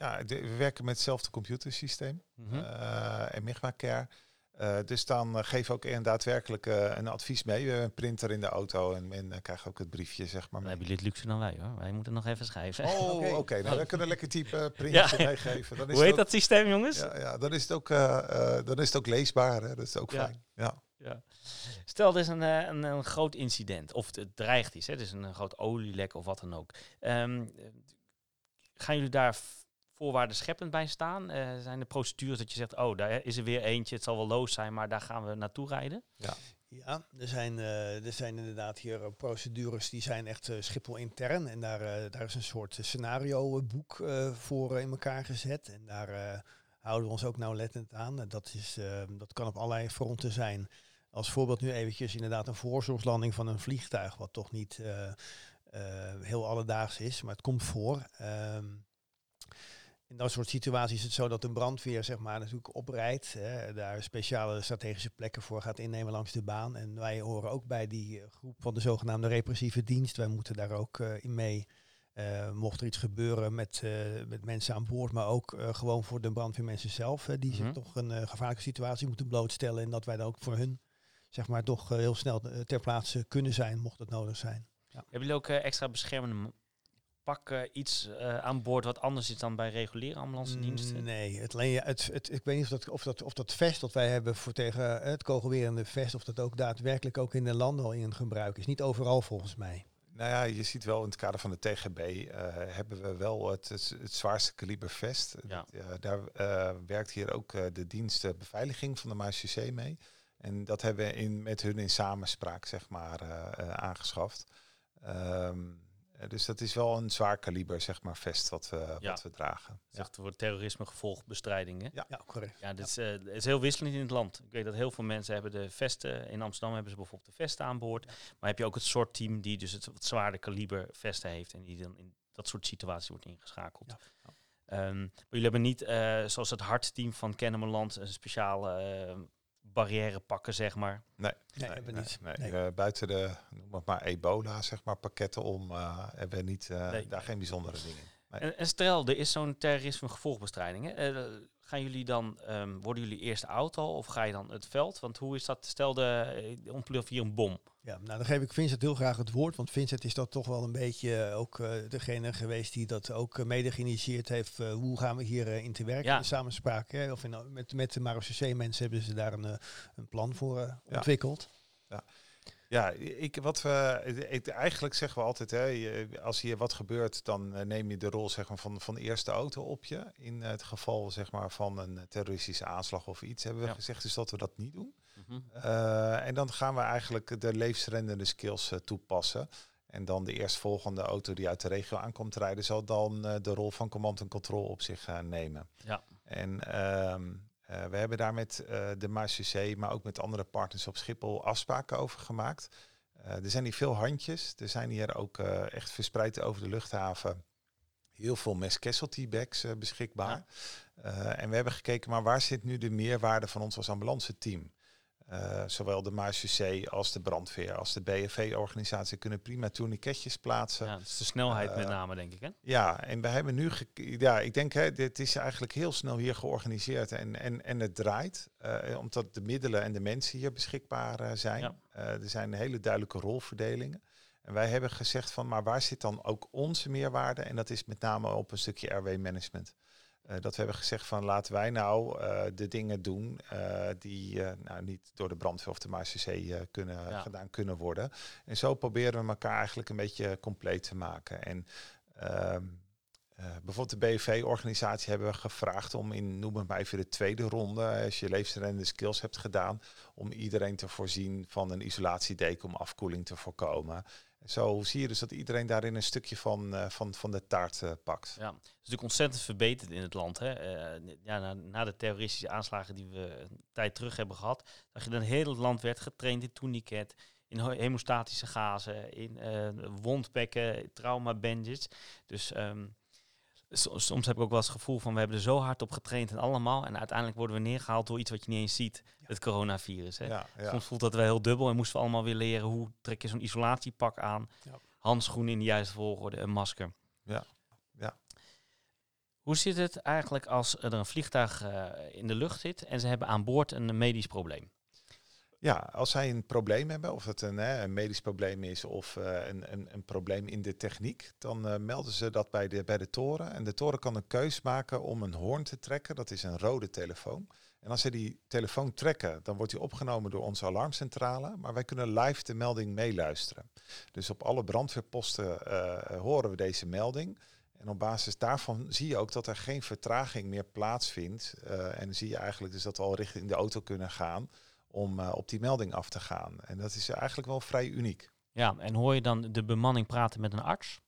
Ja, de- we werken met hetzelfde computersysteem, eh en Migma Care. Eh, dus dan eh, we ook in daadwerkelijk eh, een advies mee. We hebben een printer in de auto en men krijgt ook het briefje, zeg maar. mee. hebben jullie het luxe dan wij hoor. Wij moeten nog even schrijven. Oh, [LAUGHS] oké. Nou, dan kunnen we lekker type [LAUGHS] printje Ja. meegeven. Dan is Hoe heet het dat systeem, jongens? ja, ja, dan is het ook, dan is het ook leesbaar. Hè? Dat is ook Ja. fijn. Ja. Ja. Stel, er is een, een, een groot incident, of het dreigt is, hè, dus een, groot olielek of wat dan ook. Eh, gaan jullie daar voorwaarden scheppend bij staan? Eh, zijn er procedures dat je zegt, oh, daar is er weer eentje, het zal wel loos zijn, maar daar gaan we naartoe rijden? Ja, er zijn, eh, er zijn inderdaad hier eh, procedures die zijn echt eh, Schiphol intern. En daar, eh, daar is een soort scenario boek eh, voor in elkaar gezet. En daar eh, houden we ons ook nauwlettend aan. En dat, is, eh, dat kan op allerlei fronten zijn. Als voorbeeld nu eventjes inderdaad een voorzorgslanding van een vliegtuig, wat toch niet heel alledaags is, maar het komt voor. Ehm, in dat soort situaties is het zo dat een brandweer zeg maar natuurlijk oprijdt, hè, daar speciale strategische plekken voor gaat innemen langs de baan. En wij horen ook bij die eh, groep van de zogenaamde repressieve dienst. Wij moeten daar ook eh, in mee. Eh, mocht er iets gebeuren met, eh, met mensen aan boord, maar ook eh, gewoon voor de brandweermensen zelf, hè, die Mhm. zich toch een eh, gevaarlijke situatie moeten blootstellen. En dat wij dan ook voor hun zeg maar toch eh, heel snel eh, ter plaatse kunnen zijn, mocht het nodig zijn. Hebben jullie ook eh, extra beschermende pakken, iets eh, aan boord wat anders is dan bij reguliere ambulance diensten? Mm, Nee, het, het, het, ik weet niet of dat, of, dat, of dat vest dat wij hebben voor tegen eh, het kogelwerende vest, of dat ook daadwerkelijk ook in de landen al in gebruik is. Niet overal volgens mij. Nou ja, je ziet wel in het kader van de TGB eh, hebben we wel het, het, het zwaarste kaliber vest. Ja. Daar eh, werkt hier ook eh, de dienst beveiliging van de MACC mee. En dat hebben we in, met hun in samenspraak zeg maar eh, eh, aangeschaft. Ehm, eh, dus dat is wel een zwaar kaliber zeg maar vest wat we, Ja. wat we dragen. Ja. Zegt voor terrorisme gevolgbestrijding. Hè? Ja. Ja, correct. Ja, dit is, eh, het is heel wisselend in het land. Ik weet dat heel veel mensen hebben de vesten. In Amsterdam hebben ze bijvoorbeeld de vesten aan boord. Maar heb je ook het soort team die dus het wat zwaarder kaliber vesten heeft. En die dan in dat soort situaties wordt ingeschakeld. Ja. Ehm, maar jullie hebben niet, eh, zoals het hartteam van Kennemerland, een speciale eh, barrière pakken, zeg maar. Nee, Nee, hebben we niet. nee. Nee. Eh, buiten de noem het maar ebola zeg maar pakketten om eh, hebben we niet, eh, Nee. daar geen bijzondere dingen. Nee. En, en stel, er is zo'n terrorisme gevolgbestrijding. Hè? Eh, gaan jullie dan, ehm, worden jullie eerst auto of ga je dan het veld? Want hoe is dat, stel de, uh, ontploft hier een bom. Ja, nou dan geef ik Vincent heel graag het woord, want Vincent is dat toch wel een beetje eh, ook eh, degene geweest die dat ook eh, mede geïnitieerd heeft. Eh, hoe gaan we hier eh, in te werken Ja. in samenspraak? Hè? Of in, met, met de MAROCC-mensen hebben ze daar een, eh, een plan voor eh, Ja. ontwikkeld. Ja, ik, wat we, ik, eigenlijk zeggen we altijd, hè, als hier wat gebeurt, dan eh, neem je de rol zeg maar, van, van de eerste auto op je. In het geval zeg maar, van een terroristische aanslag of iets, hebben we Ja. gezegd dus dat we dat niet doen. Mhm. Eh, en dan gaan we eigenlijk de levensrendende skills eh, toepassen. En dan de eerstvolgende auto die uit de regio aankomt rijden, zal dan de rol van command en control op zich nemen. Ja. En ehm, eh, we hebben daar met eh, de MACC, maar ook met andere partners op Schiphol afspraken over gemaakt. Eh, er zijn hier veel handjes. Er zijn hier ook echt verspreid over de luchthaven heel veel mass casualty bags beschikbaar. En we hebben gekeken, maar waar zit nu de meerwaarde van ons als ambulance Eh, zowel de MACC als de brandweer als de BFV-organisatie kunnen prima tourniquetjes plaatsen. Ja, dat is de snelheid met Eh, name, denk ik. Hè? Ja, en we hebben nu, ja, ik denk, hè, dit is eigenlijk heel snel hier georganiseerd en, en, en het draait, eh, omdat de middelen en de mensen hier beschikbaar zijn. Ja. Er zijn hele duidelijke rolverdelingen. En wij hebben gezegd van, maar waar zit dan ook onze meerwaarde? En dat is met name op een stukje RW-management. Eh, dat we hebben gezegd van laten wij nou eh, de dingen doen eh, die nou, niet door de brandweer of de MACC kunnen, Ja. gedaan kunnen worden. En zo proberen we elkaar eigenlijk een beetje compleet te maken. En ehm, eh, bijvoorbeeld de BV-organisatie hebben we gevraagd om in, noem het maar even de tweede ronde, als je levensrende skills hebt gedaan, om iedereen te voorzien van een isolatiedeken om afkoeling te voorkomen. Zo zie je dus dat iedereen daarin een stukje van, eh, van, van de taart eh, pakt. Ja, het is natuurlijk ontzettend verbeterd in het land. Hè? Eh, ja, na, na de terroristische aanslagen die we een tijd terug hebben gehad, dat je dan heel het land werd getraind in tourniquet, in hemostatische gazen, in wondbekken, trauma bandages. Dus ehm, soms heb ik ook wel eens het gevoel van we hebben er zo hard op getraind en allemaal. En uiteindelijk worden we neergehaald door iets wat je niet eens ziet, het coronavirus. Hè? Ja, ja. Soms voelt dat wel heel dubbel en moesten we allemaal weer leren hoe trek je zo'n isolatiepak aan, Ja. handschoenen in de juiste volgorde, een masker. Ja, ja. Hoe zit het eigenlijk als er een vliegtuig eh, in de lucht zit en ze hebben aan boord een medisch probleem? Ja, als zij een probleem hebben, of het een, een medisch probleem is of eh, een, een, een probleem in de techniek, dan eh, melden ze dat bij de, bij de toren. En de toren kan een keus maken om een hoorn te trekken. Dat is een rode telefoon. En als ze die telefoon trekken, dan wordt die opgenomen door onze alarmcentrale. Maar wij kunnen live de melding meeluisteren. Dus op alle brandweerposten eh, horen we deze melding. En op basis daarvan zie je ook dat er geen vertraging meer plaatsvindt. En zie je eigenlijk dus dat we al richting de auto kunnen gaan om eh, op die melding af te gaan. En dat is eigenlijk wel vrij uniek. Ja, en hoor je dan de bemanning praten met een arts?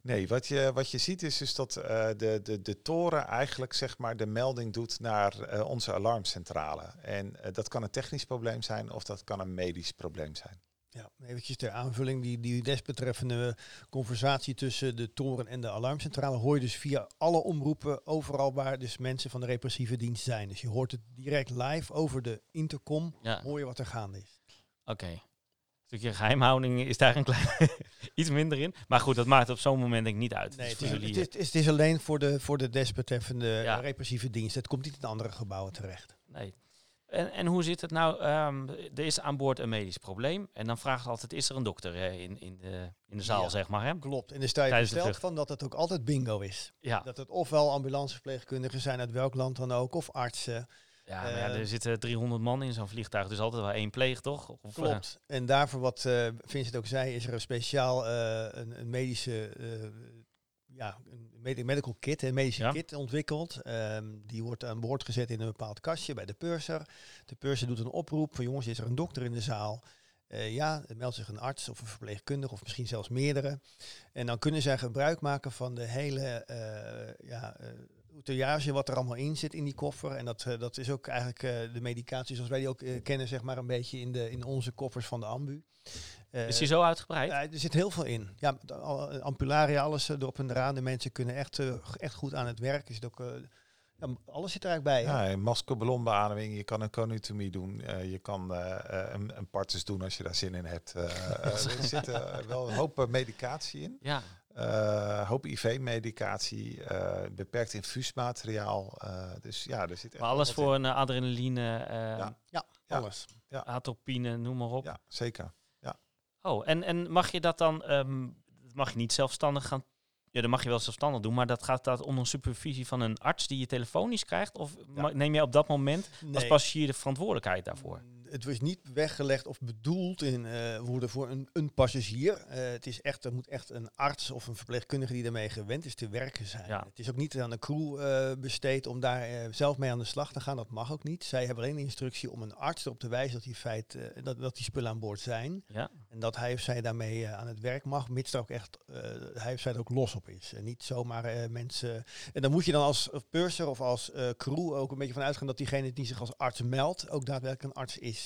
Nee, wat je, wat je ziet is dus dat eh, de, de, de toren eigenlijk zeg maar de melding doet naar eh, onze alarmcentrale. En dat kan een technisch probleem zijn of dat kan een medisch probleem zijn. Ja, eventjes ter aanvulling, die, die desbetreffende conversatie tussen de toren en de alarmcentrale hoor je dus via alle omroepen, overal waar dus mensen van de repressieve dienst zijn. Dus je hoort het direct live over de intercom, Ja, hoor je wat er gaande is. oké. Een stukje geheimhouding is daar een klein [LAUGHS] iets minder in. Maar goed, dat maakt op zo'n moment denk ik niet uit. Nee, het, is, het, is, het is- het is alleen voor de, voor de desbetreffende Ja. repressieve dienst. Het komt niet in andere gebouwen terecht. Nee. En, en hoe zit het nou? Ehm, er is aan boord een medisch probleem. En dan vraagt altijd, is er een dokter eh, in, in, de, in de zaal, Ja. zeg maar? Hè? Klopt. En er sta je vlucht. van dat het ook altijd bingo is. Ja, Dat het ofwel ambulanceverpleegkundigen zijn uit welk land dan ook, of artsen. ja, maar ja er zitten 300 man in zo'n vliegtuig. Dus altijd wel één pleeg, toch? Of, eh, Klopt. En daarvoor, wat eh Vincent ook zei, is er een speciaal eh, een, een medische, ja, een medical kit, een medische Ja. kit ontwikkeld. Ehm, die wordt aan boord gezet in een bepaald kastje bij de purser. De purser doet een oproep van jongens, is er een dokter in de zaal? Eh, ja, meldt zich een arts of een verpleegkundige of misschien zelfs meerdere. En dan kunnen zij gebruik maken van de hele eh ja, outillage wat er allemaal in zit in die koffer. En dat, dat is ook eigenlijk de medicatie zoals wij die ook kennen, zeg maar een beetje in, de, in onze koffers van de ambu. Eh, is die zo uitgebreid? ja, er zit heel veel in. Ja, eh, ampularia, alles eh, erop en eraan. De mensen kunnen echt, echt goed aan het werk. Er zit ook, eh, ja, alles zit er eigenlijk bij. Ja, maskerballonbeademing, je kan een conutomie doen, eh, je kan een, een partus doen als je daar zin in hebt. [LAUGHS] Er zit wel een hoop medicatie in. Ja, Eh hoop IV-medicatie, eh, beperkt infuusmateriaal. eh, dus ja, er zit echt maar alles voor een adrenaline, Ja. Ja, Ja. alles. atropine, noem maar op. Ja, zeker. Oh, en, en mag je dat dan, ehm, mag je niet zelfstandig gaan, ja, dat mag je wel zelfstandig doen, maar dat gaat dat onder supervisie van een arts die je telefonisch krijgt? Of Ja. neem je op dat moment als Nee. passagier de verantwoordelijkheid daarvoor? Het was niet weggelegd of bedoeld in worden voor een, een passagier. Eh, het is echt, er moet echt een arts of een verpleegkundige die ermee gewend is te werken zijn. Ja. Het is ook niet aan de crew eh, besteed om daar zelf mee aan de slag te gaan. Dat mag ook niet. Zij hebben alleen de instructie om een arts erop te wijzen dat die, feit, dat, dat die spullen aan boord zijn. Ja, En dat hij of zij daarmee aan het werk mag, mits er ook echt hij of zij er ook los op is. En niet zomaar mensen. En dan moet je dan als purser of als crew ook een beetje van uitgaan dat diegene die zich als arts meldt, ook daadwerkelijk een arts is.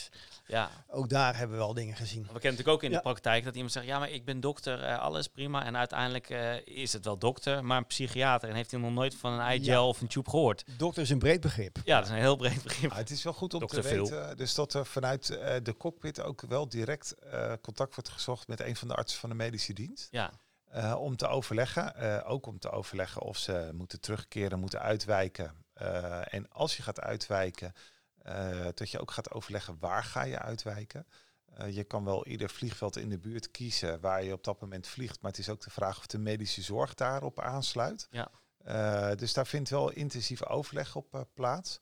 Ja. Ook daar hebben we wel dingen gezien. We kennen natuurlijk ook in Ja. de praktijk dat iemand zegt, ja, maar ik ben dokter, eh, alles prima. En uiteindelijk eh, is het wel dokter, maar een psychiater. En heeft hij nog nooit van een Ja. of een tube gehoord. Dokter is een breed begrip. Ja, dat is een heel breed begrip. Ja, het is wel goed om te weten, dus dat er vanuit eh, de cockpit ook wel direct eh, contact wordt gezocht met een van de artsen van de medische dienst. Ja, Eh, om te overleggen, eh, ook om te overleggen of ze moeten terugkeren, moeten uitwijken. Eh, en als je gaat uitwijken, eh, dat je ook gaat overleggen waar ga je uitwijken. Eh, je kan wel ieder vliegveld in de buurt kiezen waar je op dat moment vliegt, maar het is ook de vraag of de medische zorg daarop aansluit. Ja. Eh, dus daar vindt wel intensieve overleg op eh, plaats.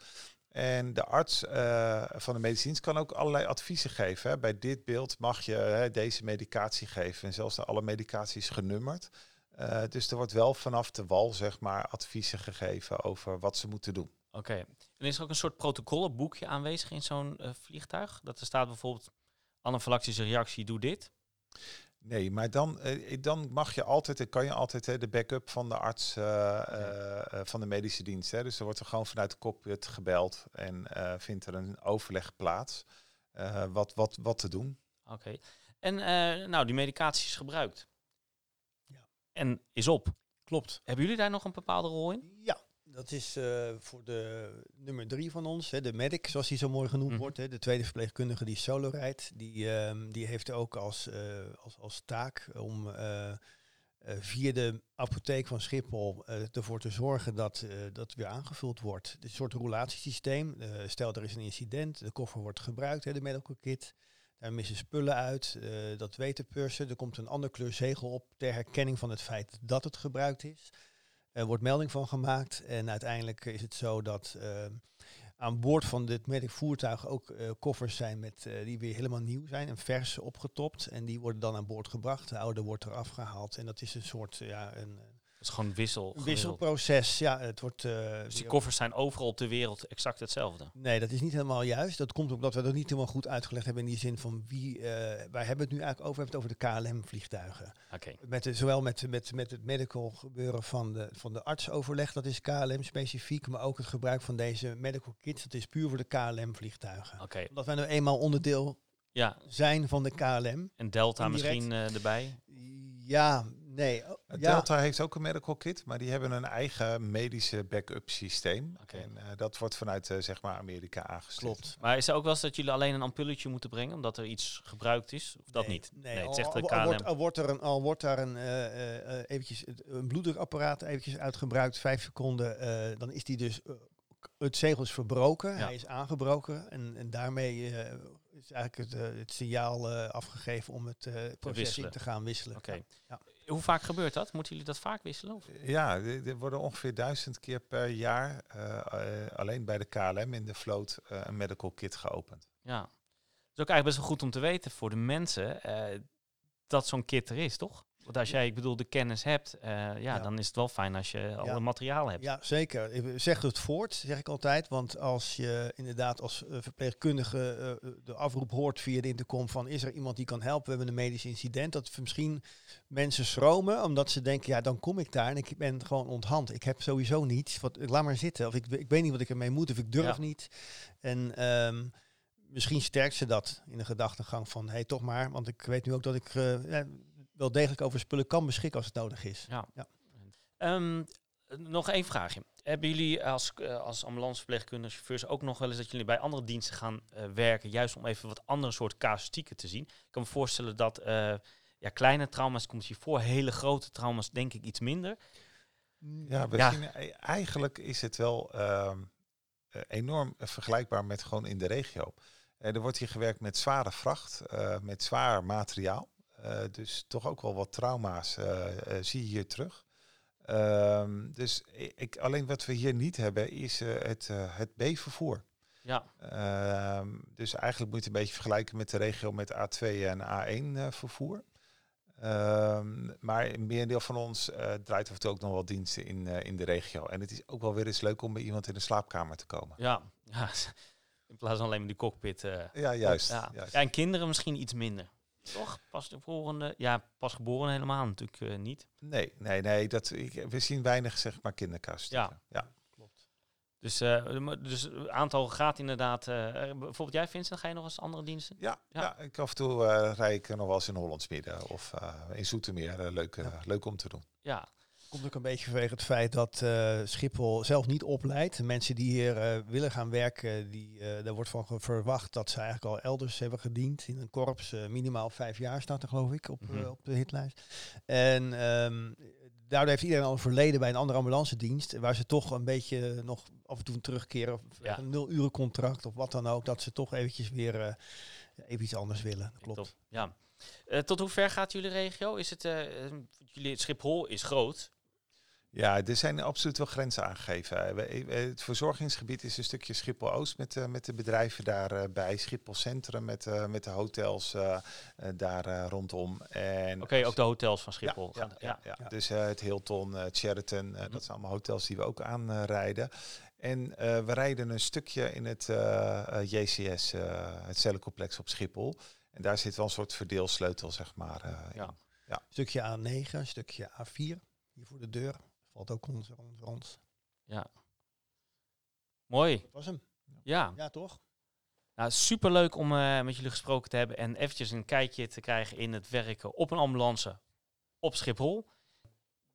En de arts eh, van de medische dienst kan ook allerlei adviezen geven. Hè. Bij dit beeld mag je hè, deze medicatie geven. En zelfs de alle medicatie is genummerd. Eh, dus er wordt wel vanaf de wal zeg maar, adviezen gegeven over wat ze moeten doen. Oké. En is er ook een soort protocollenboekje aanwezig in zo'n eh, vliegtuig? Dat er staat bijvoorbeeld, anafylactische reactie, doe dit. Nee, maar dan, eh, dan mag je altijd, kan je altijd hè, de backup van de arts eh, van de medische dienst. Hè. Dus er wordt er gewoon vanuit de cockpit gebeld en vindt er een overleg plaats. wat, wat, wat te doen. Oké. En nou, die medicatie is gebruikt. Ja. En is op. Klopt. Hebben jullie daar nog een bepaalde rol in? Ja, dat is eh, voor de nummer drie van ons, hè, de medic, zoals die zo mooi genoemd Mhm. wordt. Hè, de tweede verpleegkundige die solo rijdt. Die, ehm, die heeft ook als, eh, als, als taak om eh, via de apotheek van Schiphol ervoor te zorgen dat dat weer aangevuld wordt. Een soort roulatiesysteem. Stel er is een incident, de koffer wordt gebruikt, hè, de medical kit. Daar missen spullen uit, dat weet de purser. Er komt een ander kleur zegel op ter herkenning van het feit dat het gebruikt is. Er wordt melding van gemaakt en uiteindelijk is het zo dat eh, aan boord van dit medic voertuig ook eh, koffers zijn met, eh, die weer helemaal nieuw zijn en vers opgetopt. En die worden dan aan boord gebracht. De oude wordt eraf gehaald en dat is een soort, ja, een, is gewoon wissel. Een wisselproces, ja, het wordt... eh, Dus die koffers zijn overal op de wereld exact hetzelfde. Nee, dat is niet helemaal juist. Dat komt omdat we dat niet helemaal goed uitgelegd hebben in die zin van wie... eh, wij hebben het nu eigenlijk over, we hebben het over de KLM-vliegtuigen. Oké. Met de, zowel met, met, met het medical gebeuren van de, van de artsoverleg, dat is KLM specifiek, maar ook het gebruik van deze medical kits, dat is puur voor de KLM-vliegtuigen. Oké. Omdat wij nu eenmaal onderdeel Ja, zijn van de KLM. en Delta Indirect. misschien eh, erbij. Ja, nee. oh, Uh, ja. Delta heeft ook een medical kit, maar die hebben een eigen medische backup systeem. En eh, dat wordt vanuit eh, zeg maar Amerika aangestuurd. Klopt. Maar is er ook wel eens dat jullie alleen een ampulletje moeten brengen omdat er iets gebruikt is? Of dat Nee, niet? Nee, het al, zegt de al- al wordt, KLM. al wordt er een, al wordt daar een, eh, eh, eh, eventjes een bloeddrukapparaat eventjes uitgebruikt, vijf seconden, eh, dan is die dus, eh, het zegel is verbroken, Ja. hij is aangebroken en, en daarmee eh, is eigenlijk het, eh, het signaal eh, afgegeven om het eh, proces in wisselen. te gaan wisselen. Oké. Ja. Hoe vaak gebeurt dat? Moeten jullie dat vaak wisselen? Of? Ja, er worden ongeveer duizend keer per jaar eh, eh, alleen bij de KLM in de vloot eh, een medical kit geopend. Ja. Het is ook eigenlijk best wel goed om te weten voor de mensen dat zo'n kit er is, toch? Want als jij, ik bedoel, de kennis hebt, eh, ja, Ja. dan is het wel fijn als je al het materiaal hebt. Ja, zeker. Ik zeg het voort, zeg ik altijd. Want als je inderdaad als eh, verpleegkundige eh, de afroep hoort via de intercom van is er iemand die kan helpen, we hebben een medisch incident, dat misschien mensen schromen omdat ze denken, ja, dan kom ik daar en ik ben gewoon onthand. Ik heb sowieso niets. Wat, laat maar zitten. Of ik, ik weet niet wat ik ermee moet of ik durf Ja. niet. En ehm, misschien sterkt ze dat in de gedachtegang van, hé, hey, toch maar. Want ik weet nu ook dat ik wel degelijk over spullen kan beschikken als het nodig is. Ja. Ja. Ehm, nog één vraagje. Hebben jullie als, eh, als ambulanceverpleegkundige chauffeurs ook nog wel eens dat jullie bij andere diensten gaan eh, werken, juist om even wat andere soort casuïstieken te zien? Ik kan me voorstellen dat eh, ja, kleine trauma's komt hier voor, hele grote trauma's denk ik iets minder. Ja, we Ja. zien, eh, eigenlijk is het wel ehm, eh, enorm vergelijkbaar met gewoon in de regio. Eh, er wordt hier gewerkt met zware vracht, eh, met zwaar materiaal. Eh, dus toch ook wel wat trauma's eh, eh, zie je hier terug. Ehm, dus ik, alleen wat we hier niet hebben is het, het B-vervoer. Ja, Ehm, dus eigenlijk moet je het een beetje vergelijken met de regio met A2 en A1 eh, vervoer. Ehm, maar een merendeel van ons draait af en toe ook nog wel diensten in, in de regio. En het is ook wel weer eens leuk om bij iemand in de slaapkamer te komen. ja, ja. [LAUGHS] In plaats van alleen maar die cockpit. Ja, juist. ja. juist. Ja, en kinderen misschien iets minder. Toch? Pas de volgende, ja, pas geboren helemaal natuurlijk eh, niet. Nee, nee, nee. Dat, ik, we zien weinig zeg maar kinderkast. Ja. ja. Dus, eh, dus het aantal gaat inderdaad. eh, eh, bijvoorbeeld jij, Vincent, ga je nog eens andere diensten? Ja, Ja. ja. ik af en toe eh rij ik nog wel eens in Hollandsmidden of eh, in Zoetermeer. Eh, leuk, eh, leuk om te doen. Ja, Komt ook een beetje vanwege het feit dat eh, Schiphol zelf niet opleidt. Mensen die hier eh, willen gaan werken, die, eh, daar wordt van verwacht dat ze eigenlijk al elders hebben gediend. In een korps, minimaal vijf jaar staat er geloof ik op, Mhm. op de hitlijst. En ehm, daardoor heeft iedereen al een verleden bij een andere ambulance dienst. Waar ze toch een beetje nog af en toe terugkeren. Of Ja. een nul uren contract of wat dan ook. Dat ze toch eventjes weer even iets anders willen. Klopt. Top. Ja. Tot hoe ver gaat jullie regio? Is het, eh, eh, jullie, Schiphol is groot. Ja, er zijn absoluut wel grenzen aangegeven. Eh, we- eh, Het verzorgingsgebied is een stukje Schiphol-Oost met, eh, met de bedrijven daarbij. Schiphol Centrum met, eh, met de hotels daar eh, rondom. En Oké, ook de hotels van Schiphol. Ja, gaan- ja, ja, Ja. Dus eh, het Hilton, eh, het Sheraton, eh, Mhm. dat zijn allemaal hotels die we ook aanrijden. en eh, we rijden een stukje in het JCS, eh, het cellencomplex op Schiphol. En daar zit wel een soort verdeelsleutel, zeg maar. eh, in. Ja. Stukje A9, stukje A4. Hier voor de deur. Valt ook onder, onder ons. Ja. Mooi. Dat was hem. Ja. Ja, toch? Nou, superleuk om eh, met jullie gesproken te hebben en eventjes een kijkje te krijgen in het werken op een ambulance op Schiphol.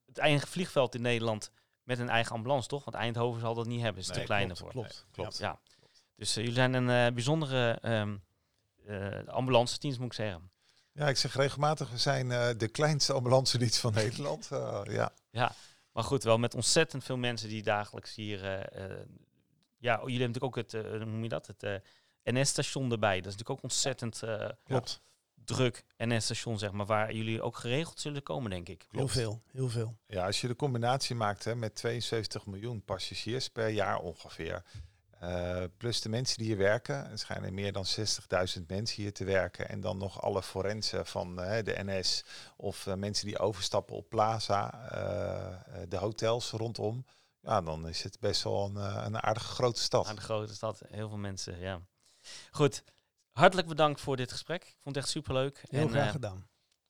Het enige vliegveld in Nederland met een eigen ambulance, toch? Want Eindhoven zal dat niet hebben, is te Nee, klein klopt, voor. Klopt. Klopt. Ja. Dus eh, jullie zijn een eh, bijzondere ehm eh, ambulance dienst, moet ik zeggen. Ja, ik zeg regelmatig, we zijn eh, de kleinste ambulance dienst van Nederland. Eh, ja. Maar goed, wel met ontzettend veel mensen die dagelijks hier... eh, eh, ja, jullie hebben natuurlijk ook het, eh, hoe noem je dat? Het eh, NS-station erbij. Dat is natuurlijk ook ontzettend eh, Klopt. druk NS-station, zeg maar, waar jullie ook geregeld zullen komen, denk ik. Heel veel. Heel veel. ja, als je de combinatie maakt hè, met 72 miljoen passagiers per jaar ongeveer. Eh, plus de mensen die hier werken. Er schijnen meer dan 60.000 mensen hier te werken. En dan nog alle forensen van eh, de NS of eh, mensen die overstappen op Plaza, eh, eh, de hotels rondom. Ja, dan is het best wel een, een aardige grote stad. De grote stad, heel veel mensen, ja. Goed, hartelijk bedankt voor dit gesprek. Ik vond het echt superleuk. Heel en, graag gedaan.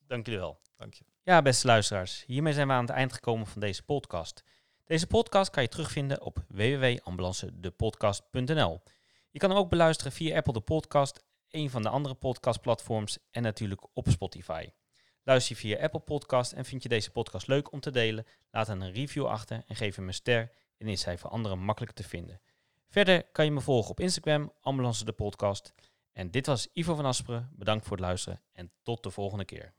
dank jullie wel. Dank je. Ja, beste luisteraars, hiermee zijn we aan het eind gekomen van deze podcast. Deze podcast kan je terugvinden op www.ambulancedepodcast.nl. Je kan hem ook beluisteren via Apple de Podcast, een van de andere podcastplatforms en natuurlijk op Spotify. Luister je via Apple Podcast en vind je deze podcast leuk om te delen, laat dan een review achter en geef hem een ster en is hij voor anderen makkelijker te vinden. Verder kan je me volgen op Instagram, Ambulance de Podcast. En dit was Ivo van Asperen, bedankt voor het luisteren en tot de volgende keer.